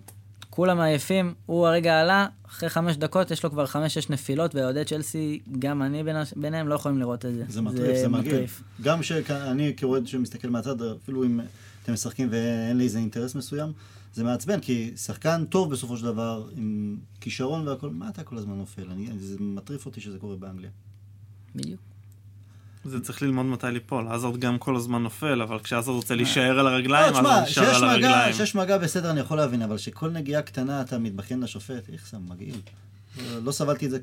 כולם עייפים, הוא הרגע עלה, אחרי חמש דקות יש לו כבר חמש-שש נפילות, ואוהדי צ'לסי, גם אני ביניהם, לא יכולים לראות את זה. זה מטריף, זה, זה מגעיל. גם שאני כאוהד שמסתכל מהצד, אפילו אם אתם משחקים ואין לי איזה אינטרס מסוים, זה מעצבן, כי שחקן טוב בסופו של דבר, עם כישרון והכל, מה אתה כל הזמן נופל? אני, זה מטריף אותי שזה קורה באנגליה. בדיוק. זה צריך ללמוד מתי ליפול. עזרד גם כל הזמן נופל, אבל כשעזרד רוצה להישאר על הרגליים, אז הוא נשאר על הרגליים. כשיש מגע בסדר אני יכול להבין, אבל שכל נגיעה קטנה אתה מתבכיין לשופט, איך זה מגעיל. לא סבלתי את זה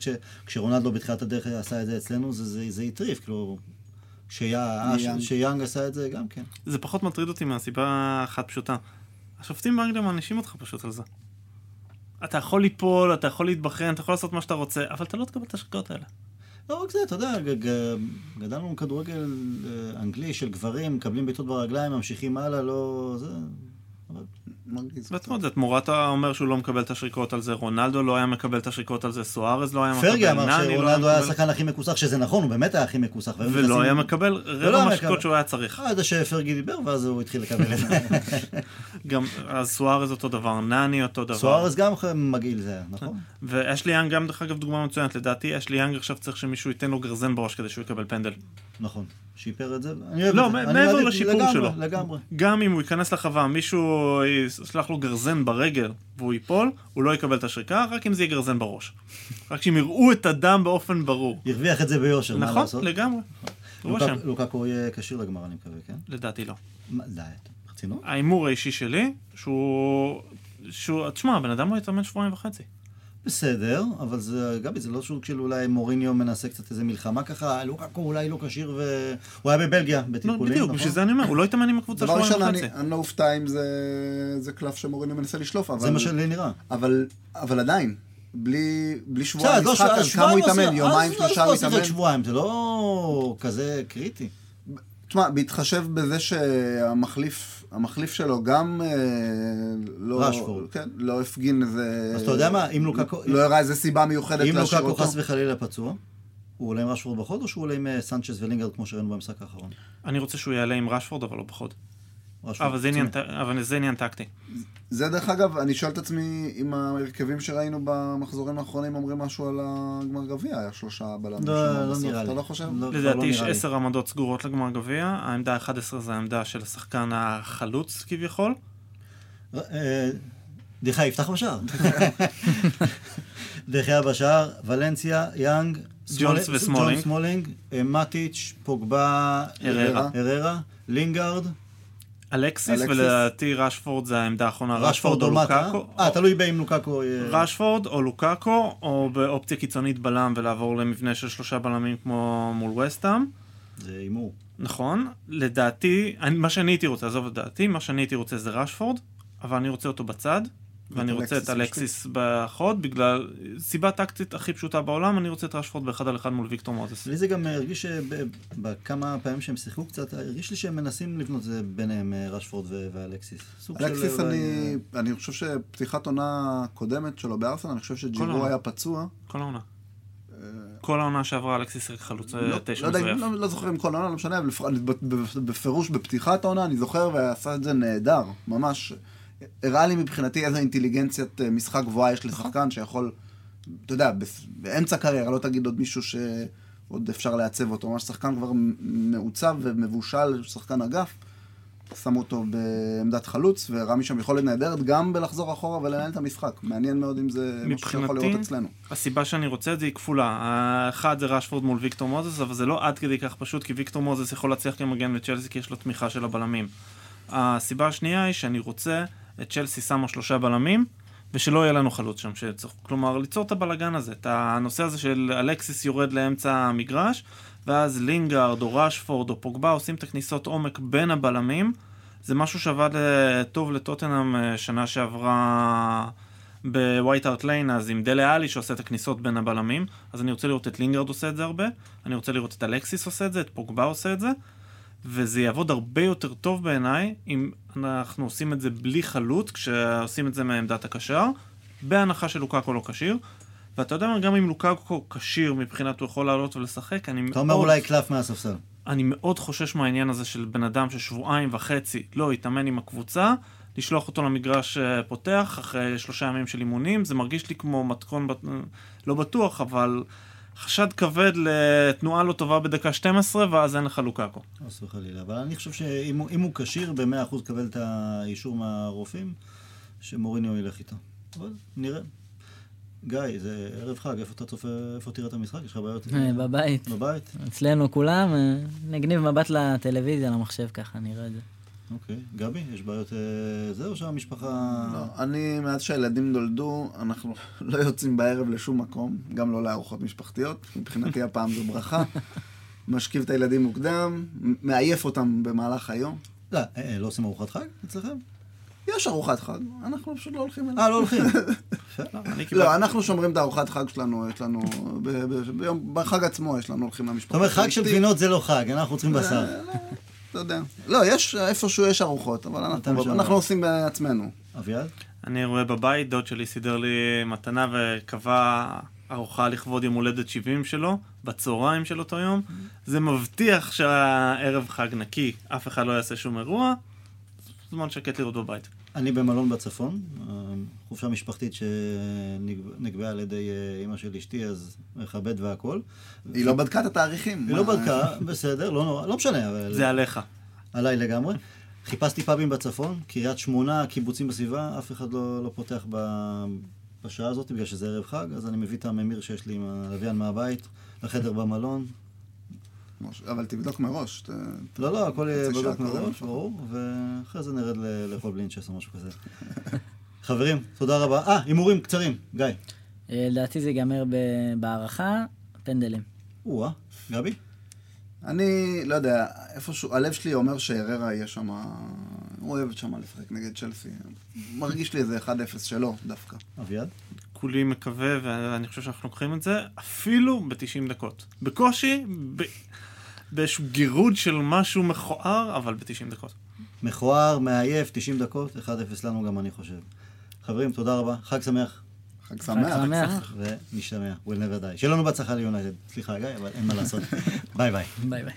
כשרונלדו בתחילת הדרך עשה את זה אצלנו, זה הטריף, כאילו, כשיאנג עשה את זה גם כן. זה פחות מטריד אותי מהסיבה אחת פשוטה. השופטים באנגליה מענישים אותך פשוט על זה. אתה יכול ליפול, אתה יכול להתבחן, אתה יכול לעשות מה שאתה רוצה, אבל אתה לא תקבל את השקעות האלה. לא רק זה, אתה יודע, גדלנו עם כדורגל אה, אנגלי של גברים, מקבלים בעיטות ברגליים, ממשיכים הלאה, לא... זה... מרגיז. זאת אומרת, מורטה אומר שהוא לא מקבל את השריקות על זה, רונלדו לא היה מקבל את השריקות על זה, סוארז לא היה מקבל, פרגי אמר לא שרונלדו היה השחקן הכי מקוסח, שזה נכון, הוא באמת היה הכי מקוסח. ולא היה מקבל רבע מהשריקות שהוא היה צריך. עד אה, שפרגי דיבר, ואז הוא התחיל לקבל את זה. *laughs* גם, אז סוארז אותו דבר, נני אותו דבר. סוארז גם מגעיל זה, נכון? *laughs* ואשלי יאנג גם, דרך אגב, דוגמה מצוינת. לדעתי, אשלי יאנג עכשיו צריך שמישהו ייתן לו גרזן בראש כדי שהוא יקבל פנדל. נכון. שיפר את זה, אני אוהב לא, את זה. לא, מעבר לשיפור לגמרי, שלו. לגמרי. גם אם הוא ייכנס לרחבה, מישהו ישלח לו גרזן ברגל והוא ייפול, הוא לא יקבל את השריקה, רק אם זה יהיה גרזן בראש. רק שהם יראו את הדם באופן ברור. הרוויח את זה ביושר, מה לעשות? נכון, לגמרי. לוקקו יהיה כשיר לגמר, אני מקווה, כן? לדעתי לא. די, ברצינות? ההימור האישי שלי, שהוא... תשמע, הבן אדם לא יתאמן שבועיים וחצי. בסדר, אבל זה, גבי, זה לא סוג של אולי מוריניו מנסה קצת איזה מלחמה ככה, לוקקו אולי לא כשיר ו... הוא היה בבלגיה בטיפולים, לא, בדיוק, נכון? בשביל זה אני אומר, הוא לא התאמן עם הקבוצה וחצי. דבר ראשון, אני לא אופתע אם זה, זה קלף שמוריניו מנסה לשלוף, אבל... זה מה שלי נראה. אבל, אבל עדיין, בלי, בלי שבועיים לא, משחק, אז כמה הוא יתאמן? יומיים, שלושה הוא יתאמן? שבועיים, זה לא כזה קריטי. תשמע, בהתחשב בזה שהמחליף המחליף שלו גם אה, לא... רשפורד. כן, לא הפגין איזה... אז אתה יודע מה, אם לוקקו... לא הראה איזה סיבה מיוחדת להשאיר אותו. אם לוקקו חס וחלילה פצוע, הוא עולה עם רשפורד בחוד, או שהוא עולה עם אה, סנצ'ס ולינגרד כמו שראינו במשחק האחרון? אני רוצה שהוא יעלה עם רשפורד, אבל לא בחוד. אבל זה עניין טקטי. זה דרך אגב, אני שואל את עצמי אם ההרכבים שראינו במחזורים האחרונים אומרים משהו על הגמר גביע, היה שלושה בלמים. לא, לא נראה לי. אתה לא חושב? לא, לדעתי יש עשר עמדות סגורות לגמר גביע, העמדה ה-11 זה העמדה של השחקן החלוץ כביכול. אה, דיחה יפתח בשער. *laughs* דיחה בשער, ולנסיה, יאנג, ג'ונס וסמולינג, סמולינג, אה, מטיץ', פוגבה, הררה, לינגארד. אלקסיס, ולדעתי רשפורד זה העמדה האחרונה, רשפורד או לוקאקו. אה, תלוי באם לוקאקו... רשפורד או לוקאקו, או באופציה קיצונית בלם ולעבור למבנה של שלושה בלמים כמו מול ווסטהאם. זה הימור. נכון, לדעתי, מה שאני הייתי רוצה, עזוב את דעתי, מה שאני הייתי רוצה זה רשפורד, אבל אני רוצה אותו בצד, ואני רוצה את אלקסיס בחוד, בגלל סיבה טקטית הכי פשוטה בעולם, אני רוצה את רשפורד באחד על אחד מול ויקטור מוזס. לי זה גם הרגיש שבכמה פעמים שהם שיחקו קצת, הרגיש לי שהם מנסים לבנות זה ביניהם רשפורד ואלקסיס. אלקסיס, אני, אני חושב שפתיחת עונה קודמת שלו בארסן, אני חושב שג'ירו היה פצוע. כל העונה. כל העונה שעברה אלכסיס רק חלוץ לא, תשע לא, לא, לא זוכר אם כל העונה, לא משנה, אבל בפירוש בפתיחת העונה אני זוכר ועשה את זה נהדר, ממש. הראה לי מבחינתי איזה אינטליגנציית אה, משחק גבוהה יש לשחקן שיכול, אתה יודע, באמצע קריירה, לא תגיד עוד מישהו שעוד אפשר לעצב אותו, ממש שחקן כבר מעוצב ומבושל, שחקן אגף. שמו אותו בעמדת חלוץ, והראה משם יכולת נהדרת גם בלחזור אחורה ולנהל את המשחק. מעניין מאוד אם זה משהו שיכול לראות אצלנו. הסיבה שאני רוצה את זה היא כפולה. האחד זה ראשפורד מול ויקטור מוזס, אבל זה לא עד כדי כך פשוט, כי ויקטור מוזס יכול להצליח כמגן בצ'לסי, כי יש לו תמיכה של הבלמים. הסיבה השנייה היא שאני רוצה את צ'לסי שמה שלושה בלמים, ושלא יהיה לנו חלוץ שם שצריך, כלומר, ליצור את הבלגן הזה, את הנושא הזה של אלקסיס יורד לאמצע המגרש, ואז לינגארד או ראשפורד או פוגבה עושים את הכניסות עומק בין הבלמים. זה משהו שעבד טוב לטוטנאם אה, שנה שעברה בווייט הארט ליין, אז עם דלה אלי שעושה את הכניסות בין הבלמים, אז אני רוצה לראות את לינגארד עושה את זה הרבה, אני רוצה לראות את אלקסיס עושה את זה, את פוגבה עושה את זה, וזה יעבוד הרבה יותר טוב בעיניי אם אנחנו עושים את זה בלי חלוט, כשעושים את זה מעמדת הקשר, בהנחה שלוקאקו לא כשיר. ואתה יודע מה, גם אם לוקאקו כשיר מבחינת הוא יכול לעלות ולשחק, אני מאוד... אתה אומר אולי קלף מהספסל. אני מאוד חושש מהעניין הזה של בן אדם ששבועיים וחצי לא יתאמן עם הקבוצה, לשלוח אותו למגרש אה, פותח אחרי שלושה ימים של אימונים, זה מרגיש לי כמו מתכון, לא בטוח, אבל חשד כבד לתנועה לא טובה בדקה 12, ואז אין לך לוקאקו. חס וחלילה, אבל אני חושב שאם הוא כשיר, ב-100% קבל את האישור מהרופאים, שמוריניו ילך איתו. אבל נראה. גיא, זה ערב חג, איפה אתה צופה, איפה תראה את המשחק? יש לך בעיות? אה, בבית. בבית? אצלנו כולם, אה, נגניב מבט לטלוויזיה, למחשב ככה, נראה את זה. אוקיי. גבי, יש בעיות אה, זה או שהמשפחה... לא, אני, מאז שהילדים נולדו, אנחנו *laughs* לא יוצאים בערב לשום מקום, גם לא לארוחות משפחתיות. מבחינתי *laughs* הפעם זו ברכה. משכיב את הילדים מוקדם, מעייף אותם במהלך היום. לא, אה, אה, לא עושים ארוחת חג אצלכם? יש ארוחת חג, אנחנו פשוט לא הולכים אליה. אה, לא הולכים. *laughs* לא, אנחנו שומרים את הארוחת חג שלנו, יש לנו, בחג עצמו יש לנו, הולכים למשפחה. זאת אומרת, חג של גבינות זה לא חג, אנחנו צריכים בשר. אתה יודע. לא, יש, איפשהו יש ארוחות, אבל אנחנו, אנחנו עושים בעצמנו. אביעד? אני רואה בבית, דוד שלי סידר לי מתנה וקבע ארוחה לכבוד יום הולדת 70 שלו, בצהריים של אותו יום. זה מבטיח שהערב חג נקי, אף אחד לא יעשה שום אירוע. זמן שקט לראות בבית. אני במלון בצפון, חופשה משפחתית שנקבעה על ידי אימא של אשתי, אז מכבד והכל. היא לא בדקה את התאריכים. היא לא בדקה, בסדר, לא נורא, לא משנה. אבל... זה עליך. עליי לגמרי. חיפשתי פאבים בצפון, קריית שמונה, קיבוצים בסביבה, אף אחד לא, לא פותח ב... בשעה הזאת, בגלל שזה ערב חג, אז אני מביא את הממיר שיש לי עם הלוויין מהבית, לחדר במלון, אבל תבדוק מראש. לא, לא, הכל יהיה בדוק מראש, ברור, ואחרי זה נרד לאכול בלינצ'ס או משהו כזה. *laughs* חברים, תודה רבה. אה, הימורים קצרים, גיא. אה, לדעתי זה ייגמר בהערכה, פנדלים. או-אה, גבי? אני לא יודע, איפשהו, הלב שלי אומר שהררה יהיה שם, הוא אוהב שם לשחק נגד צ'לסי. מרגיש לי איזה 1-0 שלו דווקא. אביעד? כולי מקווה, ואני חושב שאנחנו לוקחים את זה, אפילו ב-90 דקות. בקושי, ב... באיזשהו גירוד של משהו מכוער, אבל ב-90 דקות. מכוער, מעייף, 90 דקות, 1-0 לנו גם אני חושב. חברים, תודה רבה, חג שמח. חג שמח. חג שמח. ונשתמע, we'll never die. שיהיה לנו בהצלחה ליונייטד. סליחה, גיא, אבל אין מה לעשות. *laughs* ביי ביי. ביי ביי.